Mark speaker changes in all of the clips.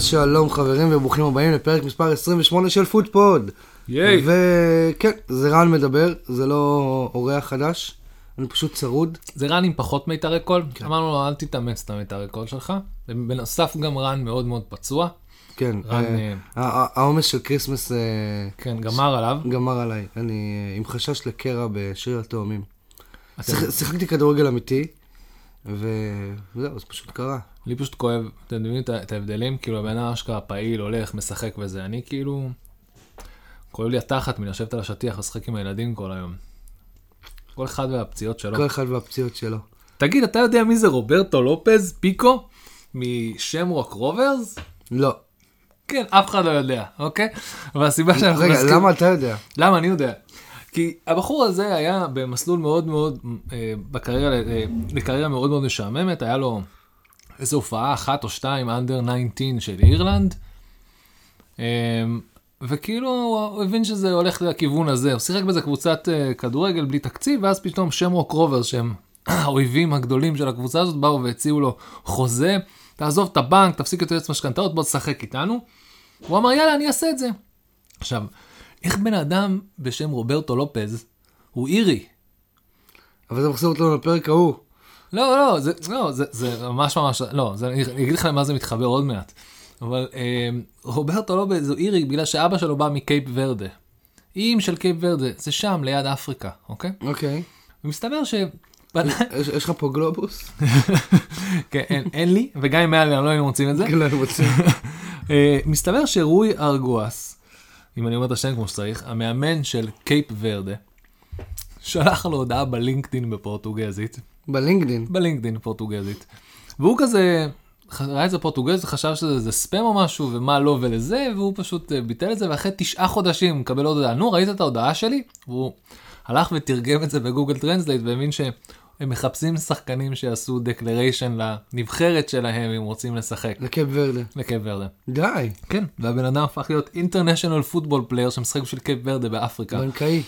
Speaker 1: אז שלום חברים וברוכים הבאים לפרק מספר 28 של פודפוד.
Speaker 2: ייי.
Speaker 1: וכן, זה רן מדבר, זה לא אורח חדש, אני פשוט צרוד.
Speaker 2: זה רן עם פחות מיתרי קול, אמרנו לו אל תתאמץ את המיתרי קול שלך. בנוסף גם רן מאוד מאוד פצוע,
Speaker 1: כן,
Speaker 2: רן,
Speaker 1: אה,
Speaker 2: אה,
Speaker 1: העומס של כריסמס אה,
Speaker 2: כן, גמר עליו.
Speaker 1: גמר עליי, אני עם חשש לקרע בשריר התאומים. שיחקתי כדורגל אמיתי, וזהו, זה פשוט קרה.
Speaker 2: לי פשוט כואב, אתם מבינים את ההבדלים? כאילו הבן אדם אשכרה פעיל, הולך, משחק וזה, אני כאילו... כואב לי התחת מלשבת על השטיח ולשחק עם הילדים כל היום. כל אחד והפציעות שלו.
Speaker 1: כל אחד והפציעות שלו.
Speaker 2: תגיד, אתה יודע מי זה רוברטו לופז פיקו? משמרוק רוברס?
Speaker 1: לא.
Speaker 2: כן, אף אחד לא יודע, אוקיי? והסיבה שאנחנו
Speaker 1: רגע, למה אתה יודע?
Speaker 2: למה אני יודע? כי הבחור הזה היה במסלול מאוד מאוד, אה, בקריירה, אה, בקריירה מאוד מאוד משעממת, היה לו איזו הופעה אחת או שתיים, אנדר 19 של אירלנד, אה, וכאילו הוא הבין שזה הולך לכיוון הזה, הוא שיחק באיזה קבוצת אה, כדורגל בלי תקציב, ואז פתאום שמרוק רוברס, שהם האויבים הגדולים של הקבוצה הזאת, באו והציעו לו חוזה, תעזוב את הבנק, תפסיק את יועץ משכנתאות, בוא תשחק איתנו. הוא אמר יאללה אני אעשה את זה. עכשיו, איך בן אדם בשם רוברטו לופז הוא אירי?
Speaker 1: אבל זה מחזיר אותנו לפרק ההוא.
Speaker 2: לא, לא, זה, לא, זה, זה ממש ממש, לא, זה, אני אני אגיד לך למה זה מתחבר עוד מעט. אבל אה, רוברטו לופז הוא אירי בגלל שאבא שלו בא מקייפ ורדה. איים של קייפ ורדה, זה שם ליד אפריקה, אוקיי?
Speaker 1: אוקיי.
Speaker 2: ומסתבר ש...
Speaker 1: יש לך פה גלובוס?
Speaker 2: כן, אין, אין לי, וגם אם היה לי, לא היינו מוצאים את זה.
Speaker 1: כן, אני רוצה.
Speaker 2: אה, מסתבר שרוי ארגואס, אם אני אומר את השם כמו שצריך, המאמן של קייפ ורדה, שלח לו הודעה בלינקדאין בפורטוגזית,
Speaker 1: בלינקדין.
Speaker 2: בלינקדאין פורטוגזית, והוא כזה, ראה את זה פורטוגזית, חשב שזה איזה ספאם או משהו, ומה לא ולזה, והוא פשוט אה, ביטל את זה, ואחרי תשעה חודשים מקבל עוד הודעה, נו ראית את ההודעה שלי? והוא הלך ותרגם את זה ב Google Translate, והבין שהם מחפשים שחקנים שיעשו declaration לנבחרת שלהם אם רוצים לשחק.
Speaker 1: לקייפ ורדה.
Speaker 2: לקייפ ורדה.
Speaker 1: די.
Speaker 2: כן, והבן אדם הפך להיות international football player שמשחק בשביל קייפ ורדה באפריקה.
Speaker 1: בנקאי.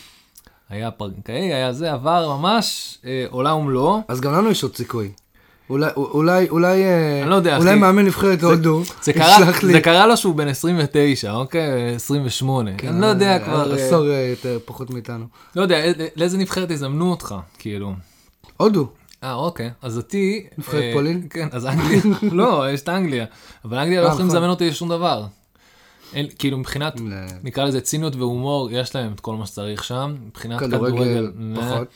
Speaker 2: היה פרנקאי, היה זה, עבר ממש אה, עולם ומלואו.
Speaker 1: אז גם לנו יש עוד סיכוי. אולי, אולי, אולי, אה,
Speaker 2: אני לא יודע,
Speaker 1: אולי. מאמן נבחרת הודו,
Speaker 2: זה זה קרה לו שהוא בן 29, אוקיי? 28. אני לא יודע
Speaker 1: אה,
Speaker 2: כבר, אה,
Speaker 1: עשור יותר, פחות מאיתנו.
Speaker 2: לא יודע, לאיזה נבחרת יזמנו אותך, כאילו.
Speaker 1: הודו.
Speaker 2: אה, אוקיי, אז אותי...
Speaker 1: נבחרת
Speaker 2: אה,
Speaker 1: פולין?
Speaker 2: כן, אז אנגליה, לא, יש את אנגליה. אבל אנגליה לא
Speaker 1: אה,
Speaker 2: יכולים
Speaker 1: נכון.
Speaker 2: לזמן אותי לשום דבר. אין, כאילו מבחינת,
Speaker 1: ל-
Speaker 2: נקרא לזה ציניות והומור, יש להם את כל מה שצריך שם. מבחינת
Speaker 1: כדורגל. פחות.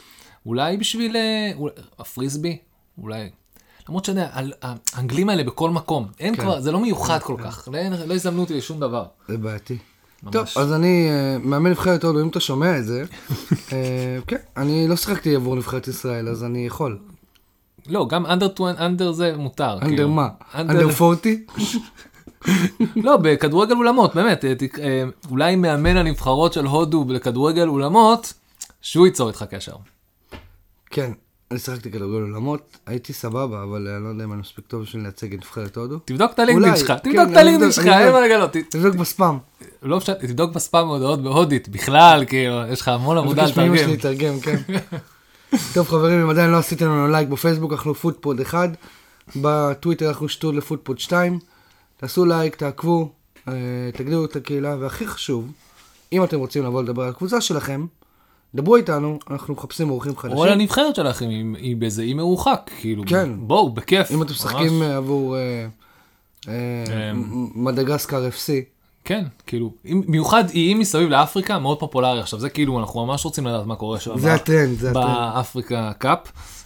Speaker 2: אולי בשביל אה, אולי- הפריסבי, אולי. למרות שאתה יודע, האנגלים האלה בכל מקום, אין
Speaker 1: כן.
Speaker 2: כבר, זה לא מיוחד כל כך, לא, אין- לא יזמנו אותי לשום דבר.
Speaker 1: זה בעייתי.
Speaker 2: ממש.
Speaker 1: טוב, אז אני אה, מאמן נבחרת הודו, אם אתה שומע את זה, אה, כן, אני לא שיחקתי עבור נבחרת ישראל, אז אני יכול.
Speaker 2: לא, גם אנדר אנדר זה מותר.
Speaker 1: אנדר
Speaker 2: כאילו.
Speaker 1: מה?
Speaker 2: אנדר-
Speaker 1: אנדר 40?
Speaker 2: לא, בכדורגל אולמות, באמת, אה, אולי מאמן הנבחרות של הודו לכדורגל אולמות, שהוא ייצור איתך קשר.
Speaker 1: כן, אני שיחקתי כדורגל עולמות, הייתי סבבה, אבל אני לא יודע אם אני מספיק טוב בשביל לייצג את נבחרת הודו.
Speaker 2: תבדוק את הלינקדאין
Speaker 1: אולי,
Speaker 2: שלך,
Speaker 1: כן,
Speaker 2: תבדוק את הלינקדאין שלך, אין מה. לגלות.
Speaker 1: תבדוק בספאם.
Speaker 2: לא משנה, תבדוק בספאם הודעות בהודית, בכלל, כאילו, יש לך המון עבודה.
Speaker 1: אני מבקש מאמא שלי לתרגם, כן. טוב חברים, אם עדיין לא עשיתם לנו לייק בפייסבוק, אנחנו פודפוד 1, בטוויטר אנחנו שטוד לפודפוד 2, תעשו לייק, תעקבו, אה, תגדירו את הקהילה, והכי חשוב, אם אתם רוצים לבוא לדבר על הקבוצה שלכם, דברו איתנו, אנחנו מחפשים אורחים חדשים.
Speaker 2: או על הנבחרת שלכם, היא- באיזה אי מרוחק, כאילו,
Speaker 1: כן.
Speaker 2: בואו, בכיף.
Speaker 1: אם אתם. משחקים עבור אה, אה. מדגסקר FC,
Speaker 2: כן, כאילו, במיוחד איים מסביב לאפריקה, מאוד פופולרי עכשיו, זה כאילו, אנחנו ממש רוצים לדעת מה קורה שם.
Speaker 1: זה הטרנד, זה הטרנד.
Speaker 2: ב Africa Cup,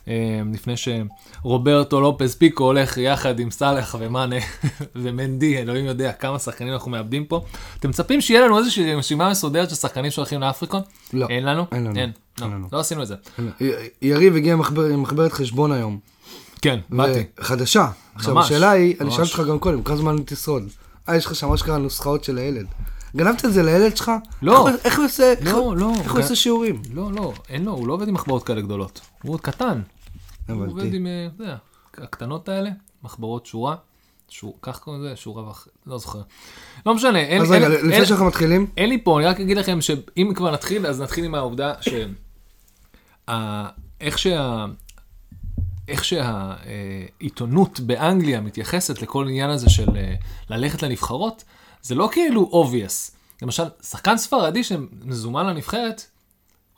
Speaker 2: אה, לפני שרוברטו לופס פיקו הולך יחד עם סאלח ומאנה ומנדי, אלוהים יודע כמה שחקנים אנחנו מאבדים פה. אתם מצפים שיהיה לנו איזושהי רשימה מסודרת של שחקנים שהולכים לאפריקה?
Speaker 1: לא.
Speaker 2: אין לנו?
Speaker 1: אין לנו.
Speaker 2: אין, לא,
Speaker 1: אין לנו.
Speaker 2: לא עשינו את זה.
Speaker 1: יריב הגיע עם מחבר- עם מחברת חשבון היום.
Speaker 2: כן, באתי.
Speaker 1: חדשה. עכשיו השאלה היא, אני. שאלתי אותך גם קודם, כמה זמן תשרוד? אה, יש לך שם אשכרה נוסחאות של הילד. גנבת את זה לילד שלך?
Speaker 2: לא.
Speaker 1: איך- איך הוא עושה, איך-
Speaker 2: לא, לא.
Speaker 1: איך הוא עושה שיעורים?
Speaker 2: לא, לא, אין לו, הוא לא עובד עם מחברות כאלה גדולות. הוא עוד קטן. הוא. עובד עם, אה, אתה יודע, הקטנות האלה, מחברות שורה. שור, כך קוראים לזה, שורה וח... לא זוכר. לא משנה, אין,
Speaker 1: אז
Speaker 2: אין,
Speaker 1: רגע, לפני שאנחנו מתחילים,
Speaker 2: אין לי פה, אני רק אגיד לכם שאם כבר נתחיל, אז נתחיל עם העובדה ש... איך שה... איך שהעיתונות באנגליה מתייחסת לכל עניין הזה של אה, ללכת לנבחרות, זה לא כאילו obvious. למשל, שחקן ספרדי שמזומן לנבחרת,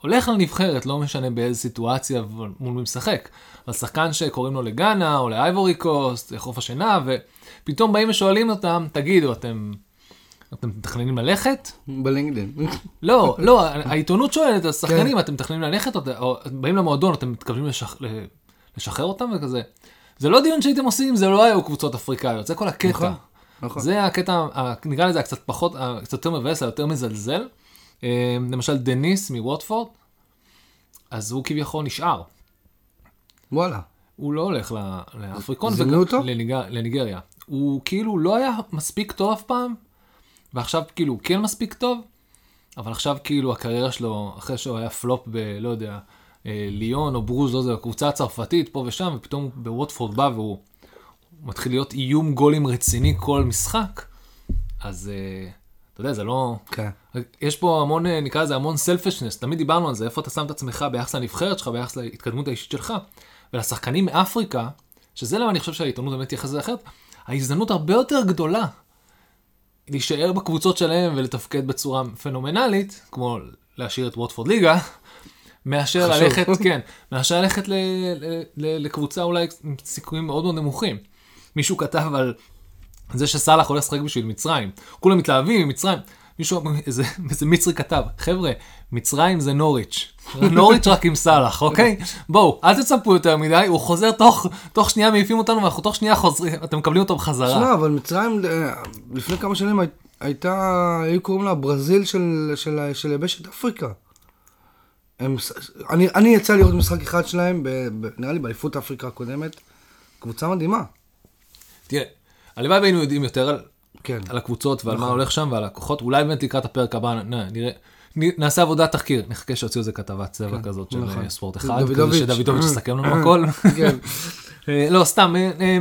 Speaker 2: הולך לנבחרת, לא משנה באיזה סיטואציה מול מי משחק. אבל שחקן שקוראים לו לגאנה, או לאייבורי קוסט, לחוף השינה, ופתאום באים ושואלים אותם, תגידו, אתם, אתם מתכננים ללכת?
Speaker 1: בלינקדאין.
Speaker 2: לא, לא, העיתונות שואלת, השחקנים, אתם מתכננים ללכת, או, או באים למועדון, אתם מתכוונים לשח, לשחרר אותם וכזה. זה לא דיון שהייתם עושים, זה לא היו קבוצות אפריקאיות, זה כל הקטע.
Speaker 1: נכון, נכון.
Speaker 2: זה הקטע, נקרא לזה קצת פחות, קצת יותר מבאס, יותר מזלזל. אה, למשל דניס מווטפורד, אז הוא כביכול נשאר.
Speaker 1: וואלה.
Speaker 2: הוא לא הולך לאפריקון,
Speaker 1: זימנו אותו?
Speaker 2: לניג- לניגריה. הוא כאילו לא היה מספיק טוב אף פעם, ועכשיו כאילו הוא כן מספיק טוב, אבל עכשיו כאילו הקריירה שלו, אחרי שהוא היה פלופ ב... לא יודע, ליון או ברוז, לא יודע, הקבוצה הצרפתית פה ושם, ופתאום בווטפורד בא והוא מתחיל להיות איום גולים רציני כל משחק, אז אה, אתה יודע, זה לא...
Speaker 1: כן.
Speaker 2: יש פה המון, אה, נקרא לזה המון סלפשנס, תמיד דיברנו על זה, איפה אתה שם את עצמך ביחס לנבחרת שלך, ביחס להתקדמות האישית שלך, ולשחקנים מאפריקה, שזה למה אני חושב שהעיתונות באמת תייחס לזה אחרת, ההזדמנות הרבה יותר גדולה להישאר בקבוצות שלהם ולתפקד בצורה פנומנלית, כמו להשאיר את ווטפורד ליגה, מאשר
Speaker 1: חשוב.
Speaker 2: ללכת, כן, מאשר ללכת ל, ל, ל, לקבוצה אולי עם סיכויים מאוד מאוד נמוכים. מישהו כתב על זה שסאלח הולך לשחק בשביל מצרים, כולם מתלהבים ממצרים. מישהו, איזה, איזה מצרי כתב, חבר'ה, מצרים זה נוריץ', נוריץ' רק עם סאלח, אוקיי? בואו, אל תצפו יותר מדי, הוא חוזר תוך, תוך שנייה מעיפים אותנו ואנחנו תוך שנייה חוזרים, אתם מקבלים אותו בחזרה.
Speaker 1: שמע, אבל מצרים, אה, לפני כמה שנים הי- הייתה, היו קוראים לה ברזיל של, של, של יבשת אפריקה. הם, אני, אני יצא לראות משחק אחד שלהם, ב, ב, נראה לי באליפות אפריקה הקודמת. קבוצה מדהימה.
Speaker 2: תראה, הלוואי והיינו יודעים יותר על,
Speaker 1: כן.
Speaker 2: על הקבוצות ועל מה
Speaker 1: נכון.
Speaker 2: הולך שם ועל הכוחות, אולי באמת לקראת הפרק הבא נראה, נ- נעשה עבודת תחקיר, נחכה שיוציאו איזה כתבת צבע כזאת של
Speaker 1: נכון.
Speaker 2: אה, ספורט אחד, כזה
Speaker 1: דוידוביץ'.
Speaker 2: שדוידוביץ' יסכם לנו הכל.
Speaker 1: כן.
Speaker 2: אה, לא, סתם, אה, אה,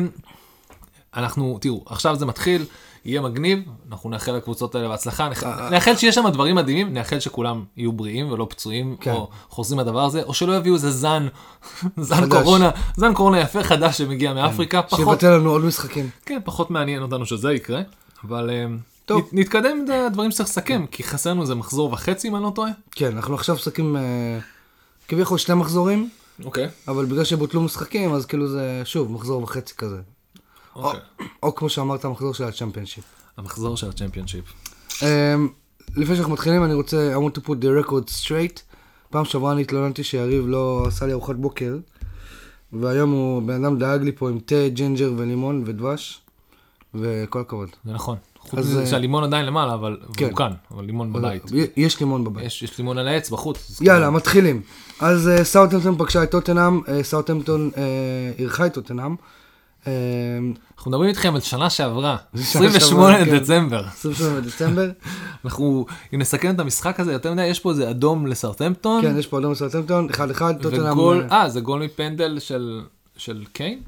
Speaker 2: אנחנו, תראו, עכשיו זה מתחיל, יהיה מגניב, אנחנו נאחל לקבוצות האלה בהצלחה, נאח-
Speaker 1: אה,
Speaker 2: נאחל שיש שם דברים מדהימים, נאחל שכולם יהיו בריאים ולא פצועים,
Speaker 1: כן.
Speaker 2: או חוזרים לדבר הזה, או שלא יביאו איזה זן, זן. קורונה, זן קורונה יפה חדש שמגיע מאפריקה, פחות,
Speaker 1: שיבטל לנו עוד משחקים.
Speaker 2: כן, פחות מעניין אותנו שזה יקרה, אבל אה,
Speaker 1: טוב.
Speaker 2: נת- נתקדם עם הדברים שצריך לסכם, כי חסר לנו איזה מחזור וחצי אם אני לא טועה.
Speaker 1: כן, אנחנו עכשיו אה, כביכול שני מחזורים,
Speaker 2: אוקיי.
Speaker 1: אבל בגלל שבוטלו משחקים, אז כאילו זה, שוב, מחזור וחצי כזה.
Speaker 2: אוקיי.
Speaker 1: או כמו שאמרת, המחזור של הצ'מפיונשיפ.
Speaker 2: המחזור של הצ'מפיונשיפ.
Speaker 1: Um, לפני שאנחנו מתחילים, אני רוצה, I want to put the record straight. פעם שעברה אני התלוננתי שיריב לא עשה לי ארוחת בוקר, והיום הוא, בן אדם דאג לי פה עם תה, ג'ינג'ר ולימון ודבש, וכל הכבוד.
Speaker 2: זה נכון. חוץ מזה
Speaker 1: אה,
Speaker 2: שהלימון עדיין למעלה, אבל
Speaker 1: כן.
Speaker 2: הוא כאן, אבל לימון בבית.
Speaker 1: יש לימון בבית.
Speaker 2: יש, יש לימון על העץ בחוץ.
Speaker 1: יאללה, מתחילים. אז סאוטהמפטון פגשה את טוטנאם, סאוטהמפטון אירחה את טוטנאם. Uh,
Speaker 2: אנחנו מדברים איתכם על שנה שעברה,
Speaker 1: זה שנה
Speaker 2: 28
Speaker 1: שעברה, כן.
Speaker 2: דצמבר.
Speaker 1: 28 בדצמבר.
Speaker 2: אנחנו, אם נסכם את המשחק הזה, יותר מדי, יש פה איזה אדום לסרטמפטון.
Speaker 1: כן, יש פה אדום סאוטהמפטון, 1-1, טוטנאם.
Speaker 2: וגול,
Speaker 1: אה,
Speaker 2: אה, זה גול מפנדל של, של קיין?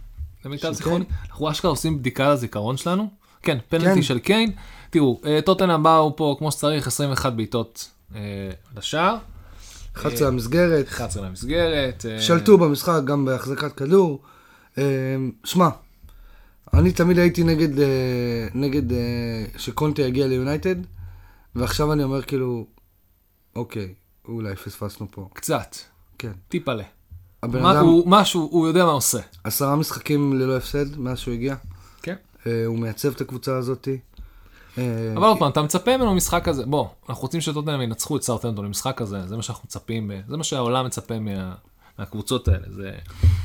Speaker 2: למיטב
Speaker 1: של
Speaker 2: זיכרוני.
Speaker 1: קיין?
Speaker 2: אנחנו אשכרה עושים בדיקה לזיכרון שלנו. כן, פנדלטי
Speaker 1: כן.
Speaker 2: של קיין. תראו, אה, טוטנאם באו פה כמו שצריך, 21 בעיטות אה, לשער,
Speaker 1: 11 למסגרת.
Speaker 2: 11 למסגרת. אה,
Speaker 1: שלטו במשחק גם בהחזקת כדור. אה, שמע, אני תמיד הייתי נגד, אה, נגד אה, שקונטה יגיע ליונייטד, ועכשיו אני אומר כאילו, אוקיי, אולי פספסנו פה.
Speaker 2: קצת,
Speaker 1: כן.
Speaker 2: טיפלה.
Speaker 1: הבן
Speaker 2: מה-
Speaker 1: אדם,
Speaker 2: הוא- משהו, הוא יודע מה עושה.
Speaker 1: עשרה משחקים ללא הפסד מאז שהוא הגיע.
Speaker 2: כן.
Speaker 1: אה, הוא מייצב את הקבוצה הזאתי.
Speaker 2: אבל עוד פעם, אתה מצפה ממנו במשחק הזה, בוא, אנחנו רוצים שטוטנאם ינצחו את סאוטהמפטון במשחק הזה, זה מה שאנחנו מצפים, זה מה שהעולם מצפה מה- מהקבוצות האלה, זה...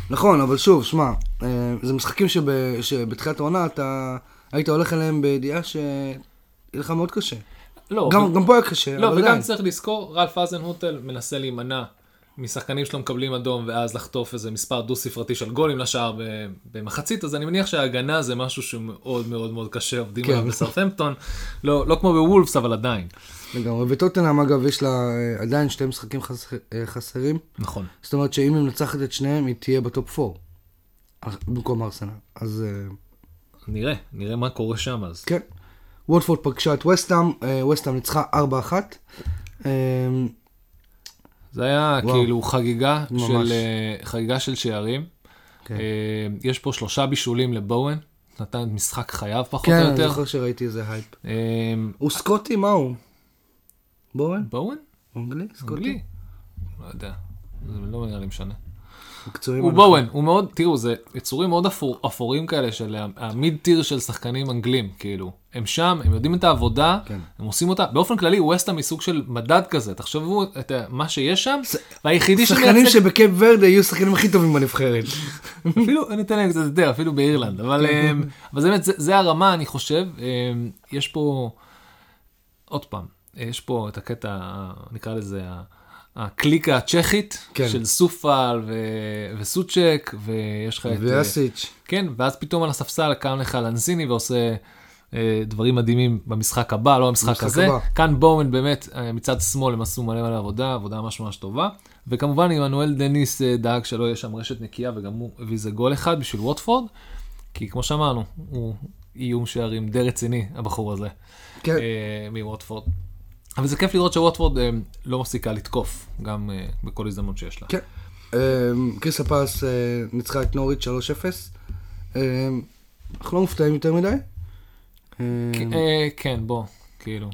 Speaker 1: נכון, אבל שוב, שמע, אה, זה משחקים שב, שבתחילת העונה אתה היית הולך אליהם בידיעה שיהיה לך מאוד קשה.
Speaker 2: לא,
Speaker 1: גם,
Speaker 2: ו-
Speaker 1: גם פה היה קשה,
Speaker 2: לא,
Speaker 1: אבל
Speaker 2: וגם
Speaker 1: עדיין.
Speaker 2: צריך לזכור, רלף אזנהוטל מנסה להימנע משחקנים שלו מקבלים אדום ואז לחטוף איזה מספר דו ספרתי של גולים לשער במחצית, אז אני מניח שההגנה זה משהו שמאוד מאוד מאוד קשה, עובדים
Speaker 1: כן.
Speaker 2: עליו בסרפמפטון, לא, לא כמו בוולפס אבל עדיין.
Speaker 1: לגמרי. וטוטנאם, אגב, יש לה אה, עדיין שתי משחקים חסר, אה, חסרים.
Speaker 2: נכון.
Speaker 1: זאת אומרת שאם היא מנצחת את שניהם, היא תהיה בטופ 4. במקום ארסנל. אז אה,
Speaker 2: נראה, נראה מה קורה שם אז.
Speaker 1: כן. ווטפורד פגשה את ווסטהאם, ווסטהאם ניצחה 4-1. אה,
Speaker 2: זה היה
Speaker 1: וואו.
Speaker 2: כאילו חגיגה
Speaker 1: ממש.
Speaker 2: של, חגיגה של שערים.
Speaker 1: כן.
Speaker 2: יש פה שלושה בישולים לבואן, נתן משחק חייו פחות
Speaker 1: כן,
Speaker 2: או
Speaker 1: אני
Speaker 2: יותר.
Speaker 1: זוכר שראיתי איזה הייפ. הוא סקוטי, מה הוא? בואן?
Speaker 2: בואן?
Speaker 1: אנגלי? סקוטי?
Speaker 2: אנגלי? לא יודע, זה לא נראה לי משנה. הוא. בואן, הוא מאוד, תראו, זה יצורים מאוד אפור, אפורים כאלה של המיד טיר של שחקנים אנגלים, כאילו. הם שם, הם יודעים את העבודה,
Speaker 1: כן.
Speaker 2: הם עושים אותה. באופן כללי, ווסטהאם היא סוג של מדד כזה, תחשבו את מה שיש שם, והיחידי
Speaker 1: שחקנים
Speaker 2: שמייצג,
Speaker 1: שבקייפ ורדה יהיו השחקנים הכי טובים בנבחרת.
Speaker 2: אפילו, אני אתן להם קצת יותר, אפילו באירלנד, אבל אמ, אבל זה באמת, זה- זה הרמה, אני חושב. אמ, יש פה, עוד פעם, יש פה את הקטע, ה- נקרא לזה, הקליקה הצ'כית,
Speaker 1: כן.
Speaker 2: של סופל ו- וסוצ'ק, ויש לך את... אה,
Speaker 1: ויאסיץ'.
Speaker 2: כן, ואז פתאום על הספסל קם לך לנזיני ועושה אה, דברים מדהימים במשחק הבא, לא במשחק הזה.
Speaker 1: הבא.
Speaker 2: כאן בואמן באמת, אה, מצד שמאל הם עשו מלא מלא עבודה, עבודה ממש ממש טובה. וכמובן עמנואל דניס אה, דאג שלא יהיה שם רשת נקייה, וגם הוא הביא איזה גול אחד בשביל ווטפורד, כי כמו שאמרנו, הוא איום שערים די רציני, הבחור הזה,
Speaker 1: כן.
Speaker 2: אה, מווטפורד. אבל זה כיף לראות שווטפורד אה, לא מפסיקה לתקוף, גם אה, בכל הזדמנות שיש לה.
Speaker 1: כן. אמ, קריסה אה, ניצחה את נוריץ' 3-0. אמ, אנחנו לא מופתעים יותר מדי.
Speaker 2: אה, כן, בוא, כאילו.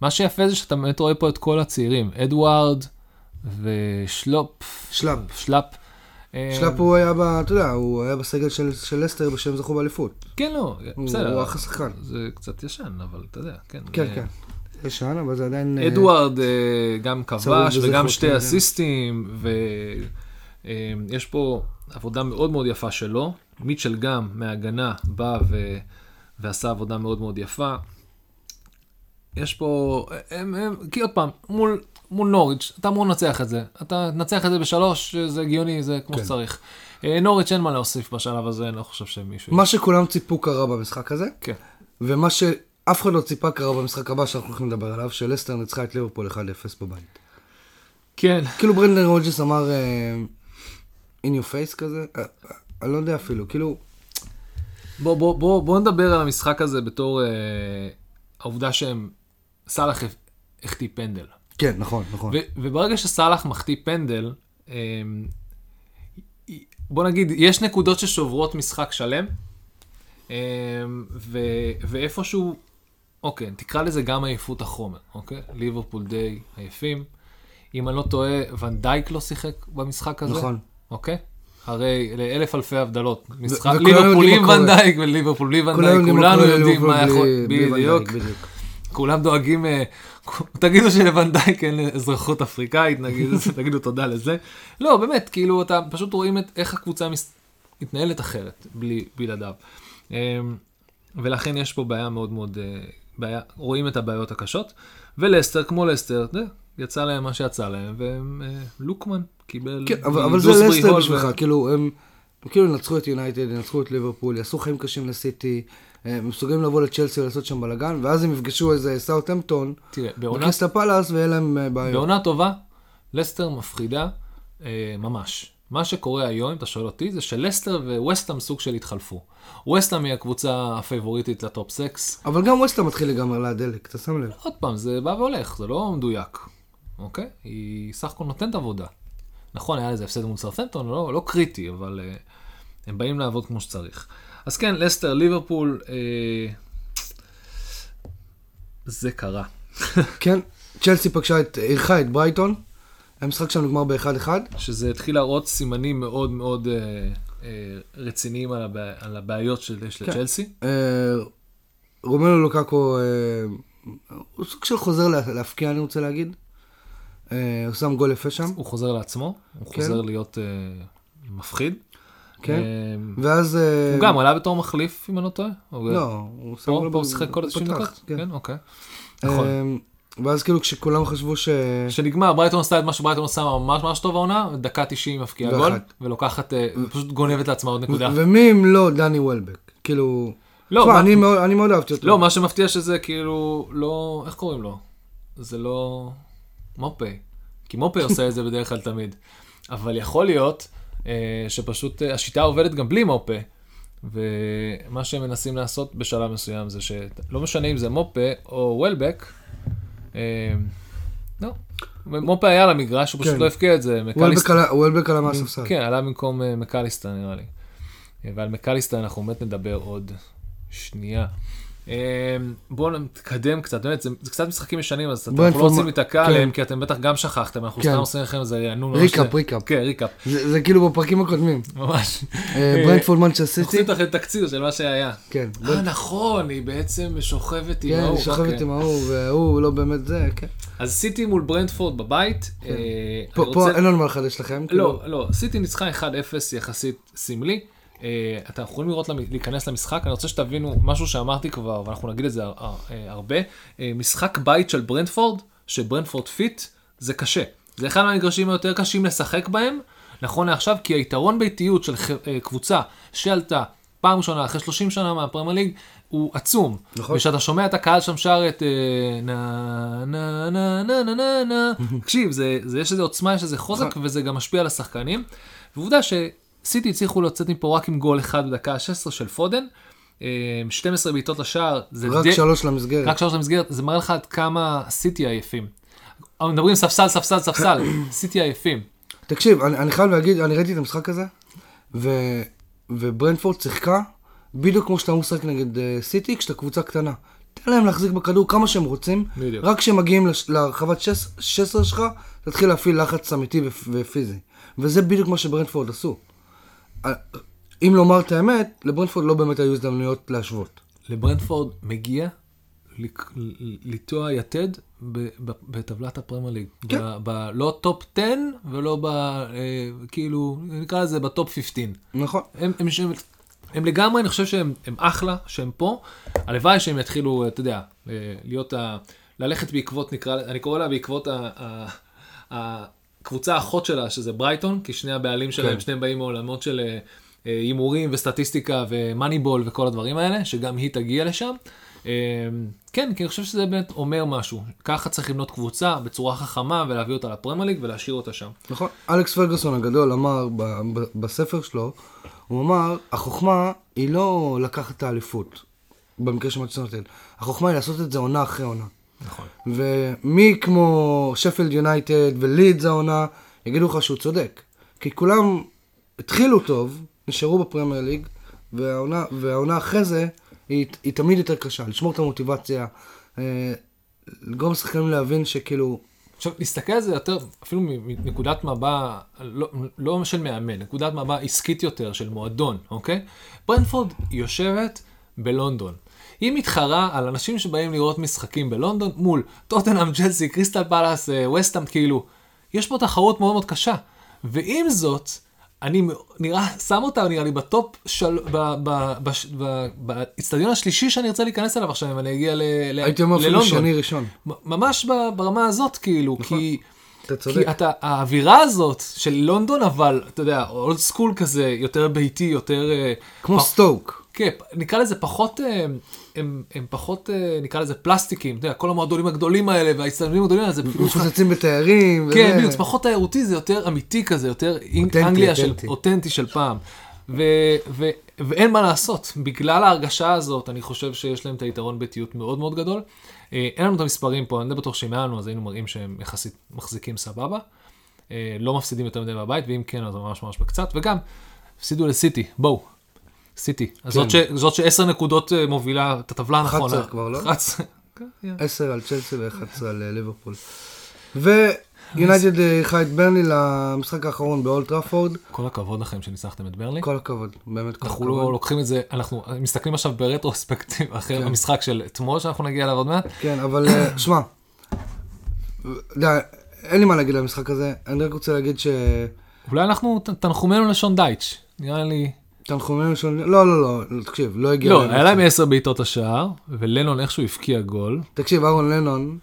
Speaker 2: מה שיפה זה שאתה באמת רואה פה את כל הצעירים, אדוארד ושלופ,
Speaker 1: שלאפ.
Speaker 2: שלאפ. אה,
Speaker 1: שלאפ הוא היה, ב- אתה יודע, הוא היה בסגל של של לסטר בשם זכו באליפות.
Speaker 2: כן, לא, בסדר.
Speaker 1: הוא אחלה שחקן.
Speaker 2: זה קצת ישן, אבל אתה יודע, כן.
Speaker 1: כן,
Speaker 2: אה,
Speaker 1: כן. ישן, אבל זה עדיין... אה,
Speaker 2: אדוארד אה, גם כבש וגם שתי
Speaker 1: כן.
Speaker 2: אסיסטים, ויש פה עבודה מאוד מאוד יפה שלו. מיטשל גם מההגנה בא ו... ועשה עבודה מאוד מאוד יפה. יש פה, הם, הם, כי עוד פעם, מול, מול נוריץ', אתה אמור לנצח את זה. אתה תנצח את זה בשלוש, זה הגיוני, זה כמו
Speaker 1: כן.
Speaker 2: שצריך. אה, נוריץ' אין מה להוסיף בשלב הזה, אני לא חושב שמישהו...
Speaker 1: מה שכולם ציפו קרה במשחק הזה,
Speaker 2: כן.
Speaker 1: ומה שאף אחד לא ציפה קרה במשחק הבא שאנחנו הולכים לדבר עליו, שלסטר ניצחה את ליברפול 1-0 בבית.
Speaker 2: כן.
Speaker 1: כאילו ברנדן רוג'ס אמר אה, in your face כזה, אה, אה, אני לא יודע אפילו, כאילו,
Speaker 2: בוא, בוא, בוא, בוא נדבר על המשחק הזה בתור אה, העובדה שהם, סאלח החטיא פנדל.
Speaker 1: כן, נכון, נכון.
Speaker 2: וברגע שסאלח מחטיא פנדל, אה, בוא נגיד, יש נקודות ששוברות משחק שלם, אה, ו, ואיפשהו, אוקיי, תקרא לזה גם עייפות החומר, אוקיי? ליברפול די עייפים. אם אני לא טועה, ונדייק לא שיחק במשחק הזה.
Speaker 1: נכון.
Speaker 2: אוקיי? הרי לאלף אלפי הבדלות. משחק ליברפול עם. ונדייק וליברפול בלי ונדייק, כולנו יודעים מה יכול... בדיוק. כולם דואגים, אה, תגידו שלוונדייק אין אזרחות אפריקאית, תגידו תודה לזה. לא, באמת, כאילו, אתה פשוט רואים את איך הקבוצה מתנהלת אחרת, בלעדיו. ולכן יש פה בעיה מאוד מאוד, אה, בעיה, רואים את הבעיות הקשות. ולסטר, כמו לסטר, יודע, יצא להם מה שיצא להם, והם, אה, לוקמן קיבל...
Speaker 1: כן, אבל אבל זה לסטר בשבילך,
Speaker 2: ו-
Speaker 1: כאילו, הם הם כאילו ינצחו את יונייטד, ינצחו את ליברפול, יעשו חיים קשים לסיטי, הם מסוגלים לבוא לצ'לסי ולעשות שם בלאגן, ואז הם יפגשו איזה סאוטהמפטון,
Speaker 2: תראה, בעונה
Speaker 1: בקריסטל פלאס, ויהיה להם אה, בעיות.
Speaker 2: בעונה טובה, לסטר מפחידה אה, ממש. מה שקורה היום, אם אתה שואל אותי, זה שלסטר וווסטהאם סוג של התחלפו. ווסטהאם היא הקבוצה הפייבוריטית ל top 6.
Speaker 1: אבל גם ווסטהאם מתחיל לגמר לה הדלק, אתה שם לב.
Speaker 2: עוד פעם, זה בא והולך, זה לא מדויק. אוקיי? היא סך הכל נותנת עבודה. נכון, היה לזה הפסד מול סאות'המפטון, לא, לא קריטי, אבל אה, הם באים לעבוד כמו שצריך. אז כן, לסטר, ליברפול, אה, זה קרה.
Speaker 1: כן, צ'לסי פגשה את, אירחה את ברייטון, המשחק שם נגמר ב-1-1.
Speaker 2: שזה התחיל להראות סימנים מאוד מאוד אה, אה, רציניים על, הבע... על הבעיות שיש
Speaker 1: כן.
Speaker 2: לצ'לסי.
Speaker 1: אה, רומנו לוקקו, אה, הוא סוג של חוזר לה- להפקיע, אני רוצה להגיד. אה, הוא שם גול יפה שם,
Speaker 2: הוא חוזר לעצמו, הוא
Speaker 1: כן.
Speaker 2: חוזר להיות אה, מפחיד.
Speaker 1: כן.
Speaker 2: אה,
Speaker 1: ואז... אה,
Speaker 2: הוא גם עלה בתור מחליף, אם אני לא טועה.
Speaker 1: לא, הוא שם
Speaker 2: פה הוא שיחק כל
Speaker 1: פתח,
Speaker 2: 90 דקות?
Speaker 1: כן.
Speaker 2: כן, אוקיי. נכון.
Speaker 1: ואז כאילו כשכולם חשבו ש...
Speaker 2: כשנגמר, ברייטון עשתה את מה שברייטון עושה ממש ממש טוב העונה, דקה 90 מפקיעה. גול, ולוקחת, אה, פשוט גונבת לעצמה עוד נקודה.
Speaker 1: ומי אם לא דני וולבק? כאילו...
Speaker 2: לא,
Speaker 1: תשמע,
Speaker 2: מה-
Speaker 1: אני מאוד- אני מאוד אהבתי אותו.
Speaker 2: לא, מה שמפתיע שזה כאילו, לא, איך קוראים לו? זה לא מופה. כי מופה עושה את זה בדרך כלל תמיד. אבל יכול להיות אה, שפשוט אה, השיטה עובדת גם בלי מופה. ומה שהם מנסים לעשות בשלב מסוים זה שלא משנה אם זה מופה או וולבק, לא. מופה היה למגרש, הוא פשוט
Speaker 1: כן.
Speaker 2: לא הבקיע את זה. מקליסט-
Speaker 1: וולבק עלה- מהספסל.
Speaker 2: כן, עלה במקום אה, מקליסטר נראה לי. ועל מקליסטר אנחנו באמת נדבר עוד שנייה. אה, בואו נתקדם קצת, באמת, זה, זה קצת משחקים ישנים, אז אנחנו לא רוצים להיתקע
Speaker 1: כן.
Speaker 2: עליהם, כי אתם בטח גם שכחתם, אנחנו
Speaker 1: כן.
Speaker 2: סתם עושים לכם איזה רענון. ממש
Speaker 1: ריקאפ, ריקאפ.
Speaker 2: כן, ריקאפ,
Speaker 1: זה כאילו בפרקים הקודמים.
Speaker 2: ממש.
Speaker 1: אה, ברנטפורד
Speaker 2: אנחנו
Speaker 1: סיטי.
Speaker 2: עושים לכם תקציר של מה שהיה.
Speaker 1: כן.
Speaker 2: אה, נכון, היא בעצם שוכבת עם
Speaker 1: כן,
Speaker 2: ההוא.
Speaker 1: היא שוכבת. עם ההוא, וההוא לא באמת זה, כן.
Speaker 2: אז סיטי מול ברנטפורד בבית. אה,
Speaker 1: פה אין לנו מה לחדש לכם.
Speaker 2: לא, לא, סיטי ניצחה 1-0 יחסית סמלי. אה, אתם יכולים לראות, להיכנס למשחק, אני רוצה שתבינו משהו שאמרתי כבר, ואנחנו נגיד את זה הר- אה, הרבה. אה, משחק בית של ברנטפורד, שברנטפורד fit, זה קשה. זה אחד מהמגרשים היותר קשים לשחק בהם, נכון לעכשיו, כי היתרון ביתיות של אה, קבוצה שעלתה פעם ראשונה אחרי 30 שנה מהפרמייר ליג, הוא עצום.
Speaker 1: נכון.
Speaker 2: וכשאתה שומע את הקהל שם שר את אה, נה נה נה נה נה נה נה, תקשיב, זה, זה, יש איזה עוצמה, יש איזה חוזק,
Speaker 1: נכון.
Speaker 2: וזה גם משפיע על השחקנים. ועובדה שסיטי הצליחו לצאת מפה רק עם גול אחד בדקה ה-16 של פודן, אה, 12 בעיטות לשער, זה
Speaker 1: רק
Speaker 2: די-
Speaker 1: שלוש למסגרת.
Speaker 2: רק שלוש למסגרת, זה מראה לך עד כמה סיטי עייפים. מדברים ספסל, ספסל, ספסל, סיטי עייפים.
Speaker 1: תקשיב, אני, אני חייב להגיד, אני ראיתי את המשחק הזה, ו, וברנפורד שיחקה בדיוק כמו שאתה אמור לשחק נגד uh, סיטי, כשאתה קבוצה קטנה. תן להם להחזיק בכדור כמה שהם רוצים,
Speaker 2: בדיוק.
Speaker 1: רק כשהם מגיעים לש, להרחבת 16 שלך, תתחיל להפעיל לחץ אמיתי ופ, ופיזי. וזה בדיוק מה שברנפורד עשו. אם לומר את האמת, לברנפורד לא באמת היו הזדמנויות להשוות.
Speaker 2: לברנטפורד מגיע לתקוע יתד בטבלת הפרמייר ליג.
Speaker 1: כן.
Speaker 2: ב- ב- לא top 10 ולא ב... אה, כאילו, נקרא לזה ב top 15.
Speaker 1: נכון.
Speaker 2: הם, הם, הם, הם לגמרי, אני חושב שהם הם אחלה, שהם פה. הלוואי שהם יתחילו, אתה יודע, אה, להיות ה... ללכת בעקבות, נקרא, אני קורא לה בעקבות ה... ה, ה הקבוצה האחות שלה, שזה ברייטון, כי שני הבעלים שלהם,
Speaker 1: כן.
Speaker 2: שניהם באים מעולמות של אה, אה, הימורים וסטטיסטיקה ומאניבול וכל הדברים האלה, שגם היא תגיע לשם. אה, כן, כי אני חושב שזה באמת אומר משהו. ככה צריך לבנות קבוצה בצורה חכמה ולהביא אותה לפרמייר ליג ולהשאיר אותה שם.
Speaker 1: נכון. אלכס פרגוסון הגדול אמר בספר שלו, הוא אמר, החוכמה היא לא לקחת את האליפות, במקרה של יונייטד. החוכמה היא לעשות את זה עונה אחרי עונה.
Speaker 2: נכון.
Speaker 1: ומי כמו שפלד יונייטד ולידס העונה, יגידו לך שהוא צודק. כי כולם התחילו טוב, נשארו בפרמייר ליג, והעונה, והעונה אחרי זה היא, היא תמיד יותר קשה. לשמור את המוטיבציה, אה, לגרום לשחקנים להבין שכאילו,
Speaker 2: עכשיו, להסתכל על זה יותר, אפילו מנקודת מבע, לא, לא של מאמן, נקודת מבע עסקית יותר, של מועדון, אוקיי? ברנטפורד יושבת בלונדון. היא מתחרה על אנשים שבאים לראות משחקים בלונדון מול טוטנאם, צ'לסי, קריסטל פלאס, אה, ווסטהאם, כאילו, יש פה תחרות מאוד מאוד קשה. ועם זאת, אני נראה, שם אותה נראה לי ב top של... ב- ב- בש- ב- באצטדיון השלישי שאני ארצה להיכנס אליו עכשיו, אם אני אגיע ל- ל-
Speaker 1: הייתי אומר אפילו
Speaker 2: ללונדון.
Speaker 1: שני ראשון.
Speaker 2: ממש ברמה הזאת, כאילו, כי...
Speaker 1: אתה
Speaker 2: כי
Speaker 1: צודק.
Speaker 2: אתה, האווירה הזאת של לונדון, אבל, אתה יודע, old school כזה, יותר ביתי, יותר... אה,
Speaker 1: כמו
Speaker 2: פ-
Speaker 1: סטוק.
Speaker 2: כן, נקרא לזה פחות, אה, הם, הם פחות, אה, נקרא לזה פלסטיקים, אתה יודע, כל המועדונים הגדולים האלה וההצטדיונים הגדולים האלה, זה פשוט...
Speaker 1: מפוצצים בתיירים.
Speaker 2: כן. בדיוק, זה פחות תיירותי, זה יותר אמיתי כזה, יותר
Speaker 1: אותנטי,
Speaker 2: אנגליה של
Speaker 1: אותנטי.
Speaker 2: אותנטי של פעם. ו, ו, ואין מה לעשות, בגלל ההרגשה הזאת, אני חושב שיש להם את היתרון ביתיות מאוד מאוד גדול. אה, אין לנו את המספרים פה, אני די בטוח שאם היה לנו, אז היינו מראים שהם יחסית מחזיקים סבבה. לא מפסידים יותר מדי בבית, ואם כן, אז ממש ממש בקצת, וגם, הפסידו לסיטי, בואו. סיטי. אז זאת, ש, זאת שעשר נקודות אה, מובילה את הטבלה
Speaker 1: 11
Speaker 2: הנכונה.
Speaker 1: כבר, לא?
Speaker 2: 11. כן, כן.
Speaker 1: 10 על צ'לסי ו-11 על אה, ליברפול. ויונייטד אה, אירחה את ברנלי למשחק האחרון באולד טראפורד.
Speaker 2: כל הכבוד לכם שניצחתם את ברנלי.
Speaker 1: כל הכבוד, באמת כל
Speaker 2: אנחנו לא
Speaker 1: הכבוד.
Speaker 2: לוקחים את זה, אנחנו מסתכלים עכשיו ברטרוספקטיב אחרי
Speaker 1: כן.
Speaker 2: המשחק של אתמול שאנחנו נגיע אליו עוד מעט.
Speaker 1: כן, אבל שמע, אין לי מה להגיד על המשחק הזה, אני רק רוצה להגיד ש...
Speaker 2: אולי אנחנו, תנחומינו לשון דייטש, נראה לי.
Speaker 1: תנחומים ראשונים, לא, לא, לא, תקשיב, לא הגיע...
Speaker 2: לא, היה להם. עשר בעיטות השער, ולנון איכשהו הבקיע גול.
Speaker 1: תקשיב, אהרון לנון,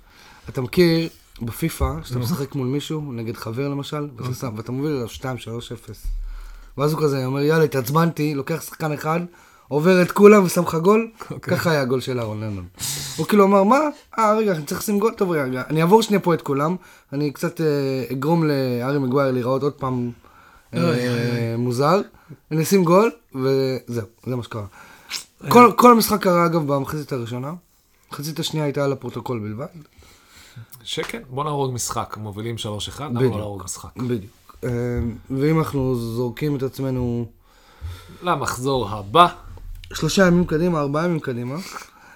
Speaker 1: אתה מכיר בפיפא, שאתה משחק מול מישהו, נגד חבר למשל, ואתה מוביל אליו 2-3-0. ואז הוא כזה אומר, יאללה, התעצבנתי, לוקח שחקן אחד, עובר את כולם ושם לך גול,
Speaker 2: אוקיי.
Speaker 1: ככה היה הגול של אהרון לנון. הוא כאילו אמר, מה? אה, רגע, אני צריך לשים גול? טוב, רגע, אני אעבור שנייה פה את כולם, אני קצת אה, אגרום להארי מגווייר להיראות עוד פעם אה, מוזר, אני אשים גול, וזהו, זה מה שקרה. כל- כל המשחק קרה אגב במחצית הראשונה, המחצית השנייה הייתה על הפרוטוקול בלבד.
Speaker 2: שכן, בוא נהרוג משחק, מובילים 3-1, למה
Speaker 1: בדיוק.
Speaker 2: לא להרוג משחק?
Speaker 1: בדיוק. אה, ואם אנחנו זורקים את עצמנו
Speaker 2: למחזור הבא,
Speaker 1: שלושה ימים קדימה, ארבעה ימים קדימה,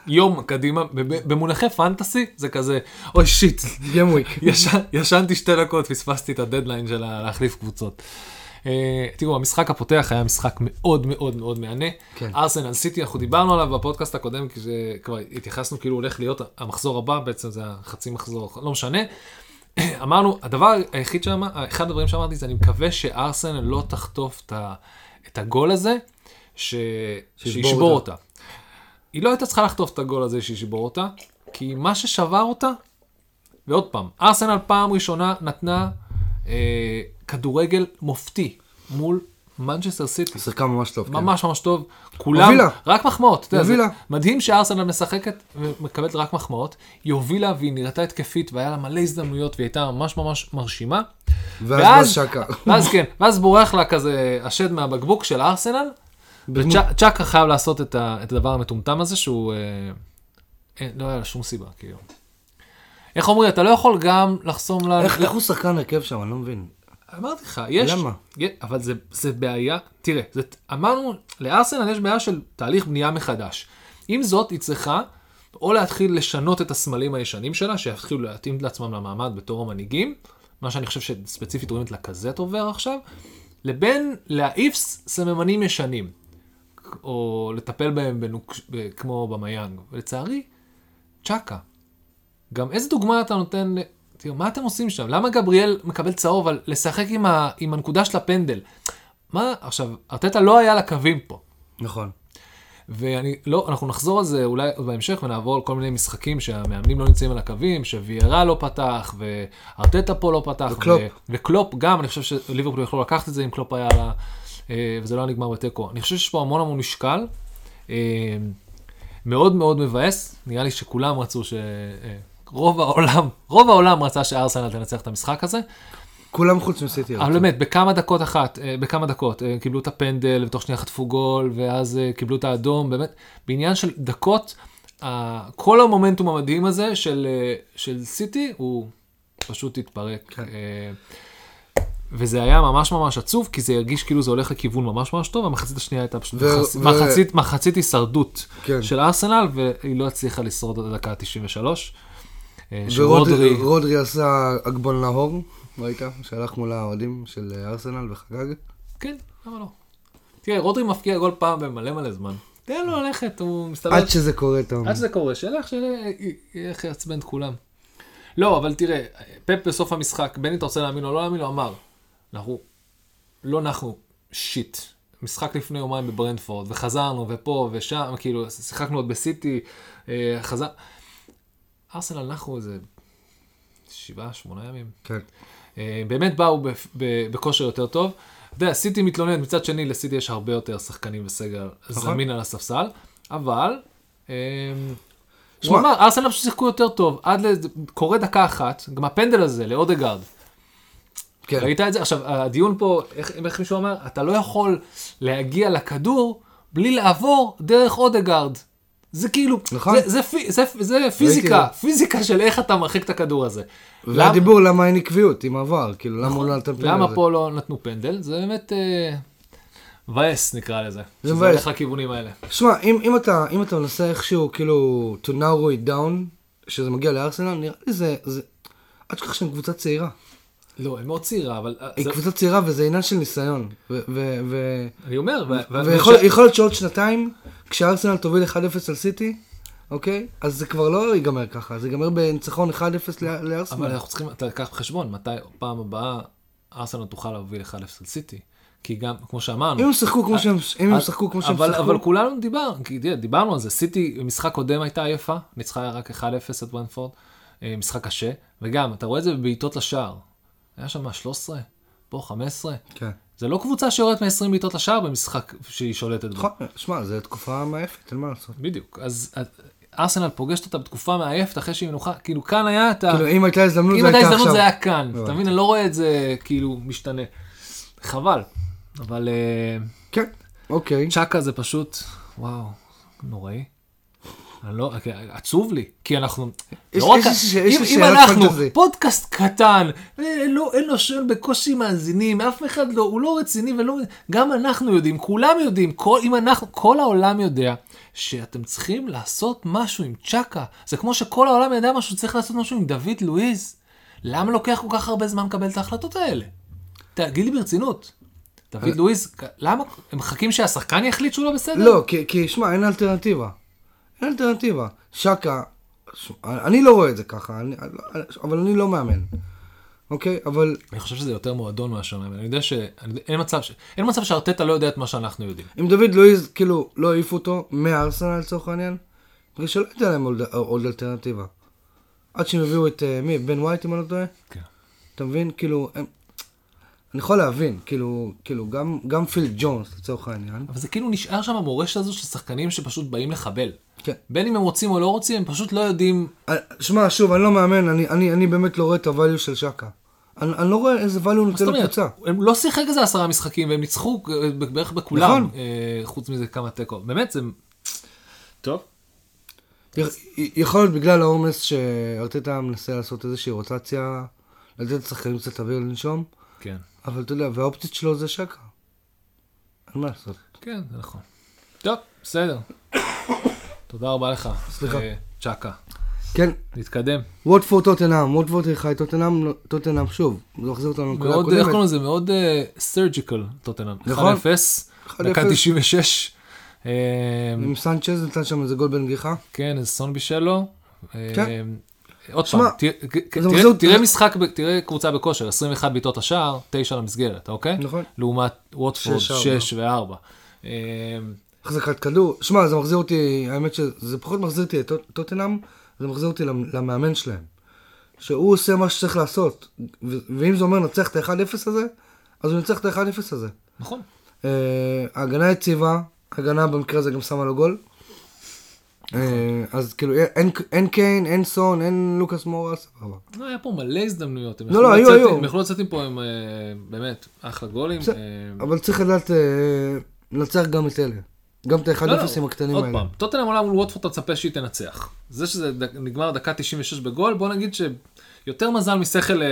Speaker 2: יום קדימה, במונחי פנטסי, זה כזה, אוי שיט, ישנתי שתי דקות, פספסתי את הדדליין של להחליף קבוצות. Uh, תראו, המשחק הפותח היה משחק מאוד מאוד מאוד מהנה.
Speaker 1: כן.
Speaker 2: ארסנל סיטי, אנחנו דיברנו עליו בפודקאסט הקודם, כי זה כבר התייחסנו כאילו הולך להיות המחזור הבא, בעצם זה החצי מחזור, לא משנה. אמרנו, הדבר היחיד שאמר, אחד הדברים שאמרתי זה אני מקווה שארסנל לא תחטוף את, ה, את הגול הזה, ש,
Speaker 1: שישבור אותה.
Speaker 2: אותה. היא לא הייתה צריכה לחטוף את הגול הזה שישבור אותה, כי מה ששבר אותה, ועוד פעם, ארסנל פעם ראשונה נתנה אה, כדורגל מופתי מול מנצ'סטר סיטי.
Speaker 1: שיחקה ממש טוב. כן.
Speaker 2: ממש ממש טוב. כולם,
Speaker 1: הובילה.
Speaker 2: רק מחמאות.
Speaker 1: הובילה.
Speaker 2: מדהים שארסנל משחקת ומקבלת רק מחמאות. היא הובילה והיא נראתה התקפית והיה לה מלא הזדמנויות והיא הייתה ממש ממש מרשימה.
Speaker 1: ואז שקה.
Speaker 2: ואז כן, ואז בורח לה כזה השד מהבקבוק של ארסנל. וצ'אקה חייב לעשות את, ה, את הדבר המטומטם הזה שהוא... אה, אין, לא היה לה שום סיבה, כאילו. איך אומרים, אתה לא יכול גם לחסום לה...
Speaker 1: איך הוא שחקן הרכב שם? אני לא מבין.
Speaker 2: אמרתי לך, יש...
Speaker 1: למה?
Speaker 2: אבל זה, זה בעיה, תראה, זה, אמרנו, לארסנל יש בעיה של תהליך בנייה מחדש. עם זאת, היא צריכה או להתחיל לשנות את הסמלים הישנים שלה, שיתחילו להתאים לעצמם למעמד בתור המנהיגים, מה שאני חושב שספציפית רואים את לקאזט עובר עכשיו, לבין להעיף סממנים ישנים, או לטפל בהם בנוק, כמו אובמיאנג. ולצערי, צ'אקה. גם איזה דוגמה אתה נותן, תראו, מה אתם עושים שם? למה גבריאל מקבל צהוב על לשחק עם, ה, עם הנקודה של הפנדל? מה, עכשיו, ארטטה לא היה לקווים פה.
Speaker 1: נכון.
Speaker 2: ואני לא, אנחנו נחזור על זה אולי בהמשך ונעבור על כל מיני משחקים שהמאמנים לא נמצאים על הקווים, שוויירה לא פתח, וארטטה פה לא פתח,
Speaker 1: וקלופ.
Speaker 2: ו- וקלופ גם, אני חושב שליברפול יכלו לקחת את זה אם קלופ היה לה, אה, וזה לא היה נגמר בתיקו. אני חושב שיש פה המון המון משקל, אה, מאוד מאוד מבאס, נראה לי שכולם רצו ש... רוב העולם, רוב העולם רצה שארסנל תנצח את המשחק הזה,
Speaker 1: כולם חוץ מסיטי.
Speaker 2: אבל. באמת, בכמה דקות אחת, אה, בכמה דקות, אה, קיבלו את הפנדל, ותוך שנייה חטפו גול, ואז אה, קיבלו את האדום, באמת, בעניין של דקות, כל המומנטום המדהים הזה של, של סיטי, הוא פשוט התפרק.
Speaker 1: כן.
Speaker 2: וזה היה ממש ממש עצוב, כי זה הרגיש כאילו זה הולך לכיוון ממש ממש טוב, המחצית השנייה הייתה פשוט
Speaker 1: ו-
Speaker 2: מחצ...
Speaker 1: ו-
Speaker 2: מחצית, מחצית הישרדות
Speaker 1: כן.
Speaker 2: של ארסנל, והיא לא הצליחה לשרוד עד הדקה ה-93. אה, שרודרי-
Speaker 1: ורודרי עשה עגבון נהור, ראית? שהלך מול האוהדים של אה, ארסנל וחגג.
Speaker 2: כן, למה לא? תראה, רודרי מפקיע גול פעם במלא מלא זמן. תן לו ללכת, הוא מסתבר...
Speaker 1: עד שזה קורה, אתה אומר.
Speaker 2: עד שזה קורה, שילך, שילך יעצבן את כולם. לא, אבל תראה, פפ בסוף המשחק, בין אם אתה רוצה להאמין או לא להאמין לו, אמר, אנחנו לא נחנו שיט. משחק לפני יומיים בברנדפורד, וחזרנו, ופה ושם, כאילו, שיחקנו עוד בסיטי, אה, חזר... ארסנל נחנו איזה שבעה, שמונה ימים.
Speaker 1: כן.
Speaker 2: אה, באמת באו בכושר יותר טוב. אתה יודע, סיטי מתלוננת, מצד שני לסיטי יש הרבה יותר שחקנים וסגל
Speaker 1: נכון.
Speaker 2: זמין על הספסל, אבל אה, הוא
Speaker 1: שמע-
Speaker 2: אמר, ארסנל פשוט שיחקו יותר טוב, עד ל... קורה דקה אחת, גם הפנדל הזה לאודגרד,
Speaker 1: כן.
Speaker 2: ראית את זה? עכשיו, הדיון פה, איך, איך מישהו אמר, אתה לא יכול להגיע לכדור בלי לעבור דרך אודגרד. זה כאילו,
Speaker 1: נכון.
Speaker 2: זה, זה, פי- זה, זה פיזיקה,
Speaker 1: ראיתי.
Speaker 2: פיזיקה של איך אתה מרחיק את הכדור הזה.
Speaker 1: והדיבור למה אין עקביות עם עבר, כאילו למה הוא לא נתן פנדל.
Speaker 2: למה? פה לא נתנו פנדל? זה באמת אה, מבאס נקרא לזה.
Speaker 1: זה
Speaker 2: שזה
Speaker 1: מבאס.
Speaker 2: הולך לכיוונים האלה.
Speaker 1: שמע, אם, אם, אתה, אם אתה מנסה איכשהו כאילו to narrow it down, שזה מגיע לארסנל, נראה לי זה, זה... אל תשכח שהם קבוצה צעירה.
Speaker 2: לא, היא מאוד צעירה, אבל... אה,
Speaker 1: היא
Speaker 2: זה-
Speaker 1: קבוצה צעירה וזה עניין של ניסיון. ו- ו- ו-
Speaker 2: אני אומר, ו- ו-
Speaker 1: ויכול יכול להיות שעוד שנתיים, כשארסנל תוביל 1-0 על סיטי, אוקיי? אז זה כבר לא ייגמר ככה, זה ייגמר בניצחון 1-0 ל-
Speaker 2: אבל
Speaker 1: לארסנל.
Speaker 2: אנחנו צריכים, אתה לקח בחשבון, מתי פעם הבאה ארסנל תוכל להוביל 1-0 על סיטי. כי גם, כמו שאמרנו...
Speaker 1: אם הם שיחקו כמו שהם אם הם
Speaker 2: אז-
Speaker 1: שיחקו כמו שהם
Speaker 2: אבל,
Speaker 1: שיחקו,
Speaker 2: אבל כולנו תראה, דיברנו על זה, סיטי במשחק קודם הייתה עייפה, ניצחה רק 1-0 את ברנפורד, אה, משחק קשה, וגם, אתה רואה את זה בבעיטות לשער. היה שם מה, 13? פה 15?
Speaker 1: כן.
Speaker 2: זה לא קבוצה שיורדת מ-20 בעיטות לשער במשחק שהיא שולטת בו.
Speaker 1: נכון, שמע, זו תקופה מעייפת, אין מה לעשות.
Speaker 2: בדיוק. אז אז ארסנל פוגשת אותה בתקופה מעייפת אחרי שהיא מנוחה, כאילו כאן היה את ה...
Speaker 1: כאילו, אם הייתה הזדמנות,
Speaker 2: אם
Speaker 1: זה
Speaker 2: הייתה
Speaker 1: הייתה
Speaker 2: הזדמנות
Speaker 1: עכשיו.
Speaker 2: זה היה כאן. אתה. מבין? אני לא רואה את זה כאילו משתנה. חבל. אבל אה,
Speaker 1: כן, אוקיי.
Speaker 2: צ'אקה זה פשוט, וואו, נוראי. אני לא, עצוב לי, כי אנחנו,
Speaker 1: יש-
Speaker 2: לא רק,
Speaker 1: יש ש- יש
Speaker 2: אם,
Speaker 1: לי
Speaker 2: אם אנחנו
Speaker 1: פנטזי.
Speaker 2: פודקאסט קטן, אה, לא, אין לו שואל בקושי מאזינים, אף אחד לא, הוא לא רציני ולא, גם אנחנו יודעים, כולם יודעים, כל, אם אנחנו, כל העולם יודע שאתם צריכים לעשות משהו עם צ'אקה, זה כמו שכל העולם יודע משהו, צריך לעשות משהו עם דוד לואיז, למה לוקח כל כך הרבה זמן לקבל את ההחלטות האלה? תגיד לי ברצינות. דוד לואיז, למה? הם מחכים שהשחקן יחליט שהוא לא בסדר?
Speaker 1: לא, כי, כי שמע, אין אלטרנטיבה. אין אלטרנטיבה. שקה, אני לא רואה את זה ככה, אני, אבל אני לא מאמן. אוקיי? אבל
Speaker 2: אני חושב שזה יותר מועדון מאשר מאמן. אני יודע שאין מצב, ש... אין מצב שארטטה לא יודע את מה שאנחנו יודעים.
Speaker 1: אם דוד לואיז, כאילו, לא העיף אותו מהארסנל לצורך העניין, בגלל שלא הייתה להם עוד, עוד אלטרנטיבה. עד שהם הביאו את, אה, מי? בן ווייט, אם אני לא טועה?
Speaker 2: כן.
Speaker 1: אתה מבין? כאילו, הם... אני יכול להבין, כאילו, כאילו, גם, גם פיל ג'ונס, לצורך העניין.
Speaker 2: אבל זה כאילו נשאר שם המורשת הזו של שחקנים שפשוט באים לחבל.
Speaker 1: כן.
Speaker 2: בין אם הם רוצים או לא רוצים, הם פשוט לא יודעים...
Speaker 1: אה, שמע, שוב, אני לא מאמן, אני, אני, אני באמת לא רואה את הvalue של שקה. אני, אני לא רואה איזה value הוא נותן? לקבוצה.
Speaker 2: הם לא שיחק איזה עשרה משחקים והם ניצחו אה, בערך בכולם.
Speaker 1: נכון.
Speaker 2: אה, חוץ מזה כמה תיקו. באמת זה... טוב.
Speaker 1: י- יכול להיות בגלל העומס שארטטה מנסה לעשות איזושהי רוטציה, לתת לשחקנים קצת אוויר לנשום,
Speaker 2: כן.
Speaker 1: אבל אתה יודע, והאופציות שלו זה שקה. אין מה לעשות.
Speaker 2: כן, זה נכון. טוב, בסדר. תודה רבה לך.
Speaker 1: סליחה.
Speaker 2: אה, צ'אקה.
Speaker 1: כן,
Speaker 2: נתקדם.
Speaker 1: ווטפורד טוטנאם, ווטפורד אירחה את טוטנאם, טוטנאם שוב, זה מחזיר אותנו לנקודה
Speaker 2: מאוד, איך
Speaker 1: הקודמת.
Speaker 2: קוראים לזה? מאוד סרג'יקל, טוטנאם. 1-0,
Speaker 1: נכון.
Speaker 2: דקה
Speaker 1: 1-0.
Speaker 2: 96. אה,
Speaker 1: עם סנצ'ז נתן שם איזה גול בנגיחה.
Speaker 2: כן, איזה סון בישלו. אה,
Speaker 1: כן.
Speaker 2: עוד
Speaker 1: שמע,
Speaker 2: פעם, תראה- תראה- תראה משחק, תראה קבוצה בכושר, 21 בעיטות השער, 9 למסגרת, אוקיי?
Speaker 1: נכון.
Speaker 2: לעומת ווטפורד
Speaker 1: שש, ארבע.
Speaker 2: 6 ו-4.
Speaker 1: החזקת כדור. שמע, זה מחזיר אותי, האמת שזה פחות מחזיר אותי את טוט- טוטנאם, זה מחזיר אותי למ- למאמן שלהם. שהוא עושה מה שצריך לעשות. ואם זה אומר לנצח את ה-1-0 הזה, אז הוא ינצח את ה-1-0 הזה.
Speaker 2: נכון.
Speaker 1: אה, ההגנה יציבה, ההגנה במקרה הזה גם שמה לו גול. אה, אז כאילו אין, אין קיין, אין סון, אין לוקאס מורה, סבבה.
Speaker 2: לא, היה פה מלא הזדמנויות. הם
Speaker 1: לא, לא, היו, היו.
Speaker 2: הם יכלו לצאת מפה עם אה, באמת אחלה גולים. אה,
Speaker 1: אבל צריך לדעת אה, לנצח גם את אלה. גם את
Speaker 2: לא, לא,
Speaker 1: ה-1-0 הקטנים
Speaker 2: עוד
Speaker 1: האלה.
Speaker 2: פעם, טוטנאם עולה מול ווטפורד, אתה מצפה שהיא תנצח. זה שזה נגמר דקה 96 בגול, בוא נגיד שיותר מזל משכל אה,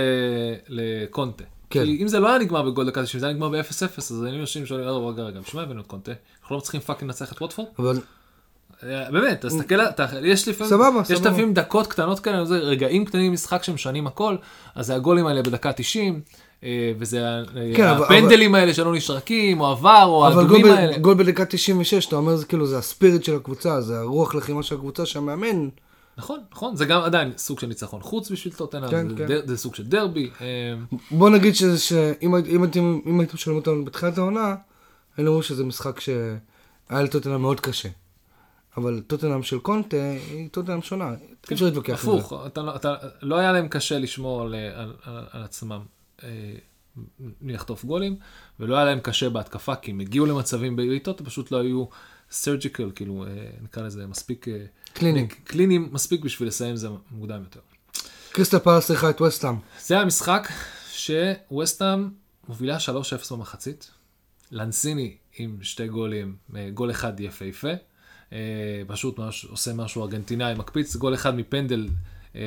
Speaker 2: לקונטה.
Speaker 1: כן.
Speaker 2: כי אם זה לא היה נגמר בגול דקה 90, זה היה נגמר ב-0-0, אז היינו יושבים שואלים, "אה, רגע, רגע, בשביל מה הבאנו את קונטה? אנחנו לא צריכים fucking לנצח את ווטפורד?
Speaker 1: אבל
Speaker 2: באמת, אז תסתכל, יש לפעמים,
Speaker 1: סבבה,
Speaker 2: יש
Speaker 1: סבבה.
Speaker 2: לפעמים דקות קטנות כאלה, זה רגעים קטנים במשחק שמשנים הכל, אז זה הגולים האלה בדקה 90, אה, וזה
Speaker 1: כן, אבל-
Speaker 2: הפנדלים האלה שלא נשרקים, או עבר, או
Speaker 1: אבל ב,
Speaker 2: האלה.
Speaker 1: גול בדקה 96, אתה אומר זה כאילו זה ה spirit של הקבוצה, זה הרוח לחימה של הקבוצה שהמאמן,
Speaker 2: נכון, נכון, זה גם עדיין סוג של ניצחון חוץ בשביל טוטנאם,
Speaker 1: כן,
Speaker 2: זה,
Speaker 1: כן.
Speaker 2: דר- זה סוג של דרבי. אה,
Speaker 1: בוא נגיד שזה- שאם היית- אם הייתם שואלים אותנו בתחילת העונה, היינו אומרים שזה משחק שהיה לטוטנאם מאוד קשה. אבל טוטנאם של קונטה היא טוטנאם שונה, אי אפשר להתווכח עם זה.
Speaker 2: הפוך, לא- לא היה להם קשה לשמור על, על, על, על עצמם אה, מלחטוף גולים, ולא היה להם קשה בהתקפה, כי הם הגיעו למצבים בעיטות, הם פשוט לא היו סרג'יקל, כאילו, אה, נקרא לזה מספיק... אה,
Speaker 1: קליניים.
Speaker 2: קליניים מספיק בשביל לסיים זה מוקדם יותר.
Speaker 1: קריסטל פלס צריכה את וסטאם.
Speaker 2: זה המשחק שווסטהאם מובילה 3-0 במחצית. לנסיני עם שתי גולים, גול אחד יפהפה. אה, פשוט ממש עושה משהו ארגנטינאי מקפיץ, גול אחד מפנדל אה,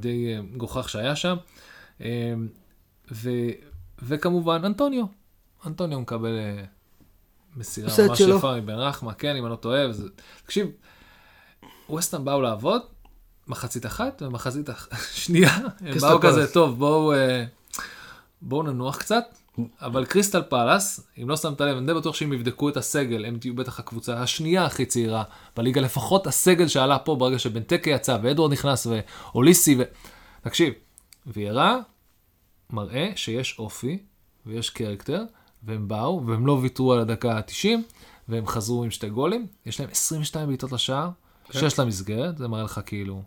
Speaker 2: די אה, גוחך שהיה שם. אה, ו, וכמובן אנטוניו. אנטוניו מקבל אה, מסירה ממש
Speaker 1: שלו.
Speaker 2: יפה מבן רחמה, כן, אם אני לא טועה. וזה... תקשיב, ווסטהאם באו לעבוד, מחצית אחת, ומחצית השנייה, הם
Speaker 1: קריסטל
Speaker 2: באו כזה. טוב, בואו אה, בואו ננוח קצת. אבל קריסטל פלאס, אם לא שמת לב, אני די בטוח שאם יבדקו את הסגל, הם תהיו בטח הקבוצה השנייה הכי צעירה בליגה, לפחות הסגל שעלה פה ברגע שבנטקה יצא, ואדוארד נכנס, ואוליסי, ו... תקשיב, ויירה מראה שיש אופי, ויש קרקטר, והם באו, והם לא ויתרו על הדקה ה-90, והם חזרו עם שתי גולים, יש להם 22 בעיטות לשער,
Speaker 1: כן.
Speaker 2: 6 למסגרת, זה מראה לך כאילו,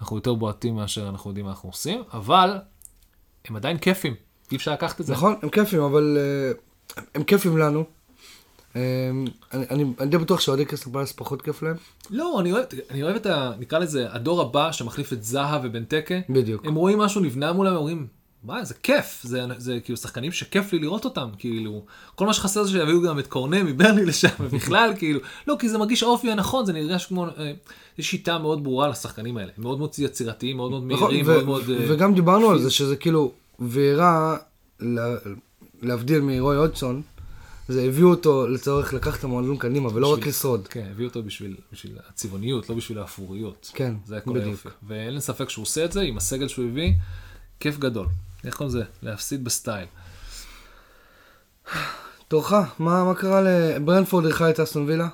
Speaker 2: אנחנו יותר בועטים מאשר אנחנו יודעים מה אנחנו עושים, אבל הם עדיין כיפים, אי אפשר לקחת את זה.
Speaker 1: נכון, הם כיפים, אבל אה, הם כיפים לנו. אה, אני די בטוח שאוהדי קריסטל פלס פחות כיף להם.
Speaker 2: לא, אני אוהב, את ה... נקרא לזה, הדור הבא שמחליף את זהה ובנטקה.
Speaker 1: בדיוק.
Speaker 2: הם רואים משהו נבנה מולם, הם אומרים, מה, זה כיף, זה, זה כאילו שחקנים שכיף לי לראות אותם, כאילו, כל מה שחסר זה שיביאו גם את קורנה מברני לשם, ובכלל, כאילו, לא, כי זה מרגיש האופי הנכון, זה נרגש כמו, אה, יש שיטה מאוד ברורה לשחקנים האלה, הם מאוד מאוד יצירתיים, מאוד מאוד
Speaker 1: נכון,
Speaker 2: מהירים,
Speaker 1: ו-
Speaker 2: מאוד מאוד...
Speaker 1: וגם דיברנו על זה שזה כאילו, וירה, לה- להבדיל מרוי הודסון, זה הביאו אותו לצורך לקחת את המועדון קדימה, ולא רק
Speaker 2: בשביל-
Speaker 1: לשרוד.
Speaker 2: כן, הביאו אותו בשביל, בשביל הצבעוניות, לא בשביל האפוריות.
Speaker 1: כן,
Speaker 2: זה הכל
Speaker 1: בדיוק.
Speaker 2: היופי. ואין לי ספק שהוא עושה את זה עם הסגל שהוא הביא, כיף גדול. איך קוראים לזה? להפסיד בסטייל.
Speaker 1: תורך, מה מה קרה ברנטפורד אירחה את אסטון וילה?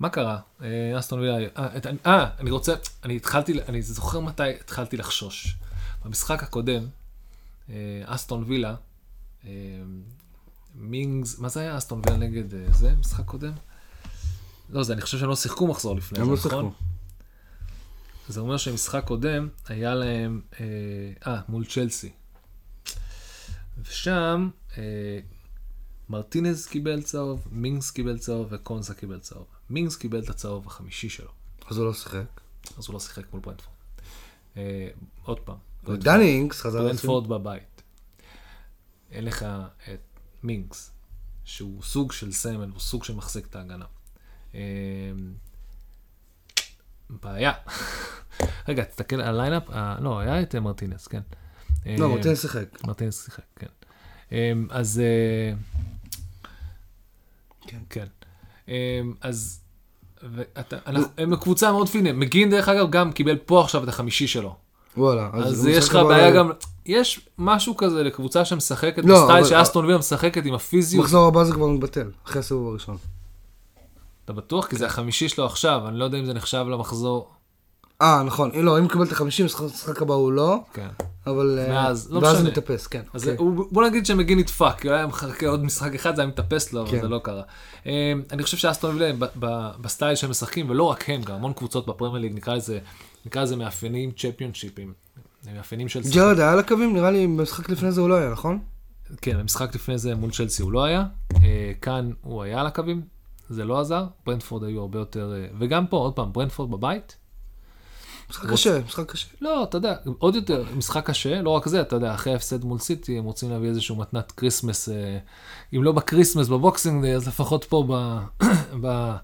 Speaker 2: מה קרה? אה, אסטון וילה, אה, אה, אני רוצה, אני התחלתי, אני זוכר מתי התחלתי לחשוש. במשחק הקודם, אסטון וילה, אה, מינגס, מה זה היה אסטון וילה נגד אה, זה? משחק קודם? לא, זה, אני חושב שהם לא שיחקו מחזור לפני זה,
Speaker 1: לא
Speaker 2: נכון? זה אומר שמשחק קודם היה להם, אה, אה, מול צ'לסי. ושם אה, מרטינז קיבל צהוב, מינגס קיבל צהוב וקונזה קיבל צהוב. מינגס קיבל את הצהוב החמישי שלו,
Speaker 1: אז הוא לא שיחק.
Speaker 2: אז הוא לא שיחק מול ברנדפורד. אה, עוד פעם,
Speaker 1: ודני אינגס חזר לשים.
Speaker 2: ברנדפורד בבית. אין לך את מינגס, שהוא סוג של סמל, הוא סוג שמחזיק את ההגנה. אה, בעיה. רגע, תסתכל על ה line-up, אה, לא, היה את אה, מרטינס, כן.
Speaker 1: לא,
Speaker 2: אה,
Speaker 1: מרטינס שיחק.
Speaker 2: מרטינס שיחק, כן. אה, אז... אה,
Speaker 1: כן.
Speaker 2: כן. אז... ואתה, אנחנו, הם קבוצה מאוד פיזית. מגין דרך אגב גם קיבל פה עכשיו את החמישי שלו.
Speaker 1: וואלה.
Speaker 2: אז
Speaker 1: במשחק
Speaker 2: יש לך בעיה גם, יש משהו כזה לקבוצה שמשחקת
Speaker 1: לא,
Speaker 2: בסטייל
Speaker 1: אבל-
Speaker 2: שאסטון וילה משחקת עם הפיזיות.
Speaker 1: מחזור הבא זה כבר מתבטל, אחרי הסיבוב הראשון.
Speaker 2: אתה בטוח? כי זה החמישי שלו עכשיו, אני לא יודע אם זה נחשב למחזור.
Speaker 1: אה, נכון. לא, אם הוא קיבל את החמישים, המשחק הבא הוא לא,
Speaker 2: כן.
Speaker 1: אבל... אה,
Speaker 2: ואז, לא
Speaker 1: ואז
Speaker 2: משנה.
Speaker 1: הוא מתאפס, כן.
Speaker 2: אז
Speaker 1: אוקיי.
Speaker 2: הוא- בוא נגיד שמגין נדפק, כי הוא היה מחכה עוד משחק אחד, זה היה מתאפס לו, אבל
Speaker 1: כן.
Speaker 2: זה לא קרה. אה, אני חושב שאסטון וילה, בסטייל שהם משחקים, ולא רק הם, גם המון קבוצות בפרמייר ליג, נקרא לזה, נקרא לזה מאפיינים צ'מפיונשיפים. מאפיינים של...
Speaker 1: ג'רד היה על הקווים? נראה לי במשחק לפני זה הוא לא היה, נכון?
Speaker 2: כן, במשחק לפני זה מול צ'לסי הוא לא היה, אה, כאן הוא היה על הקווים, זה לא עזר, ברנטפורד היו הרבה יותר, אה, וגם פה, עוד פעם, ברנטפורד בבית,
Speaker 1: משחק קשה, משחק קשה.
Speaker 2: לא, אתה יודע, עוד יותר, משחק קשה, לא רק זה, אתה יודע, אחרי ההפסד מול סיטי, הם רוצים להביא איזשהו מתנת כריסמס, אה, אם לא בקריסמס, ב Boxing אז לפחות פה, ב, ב,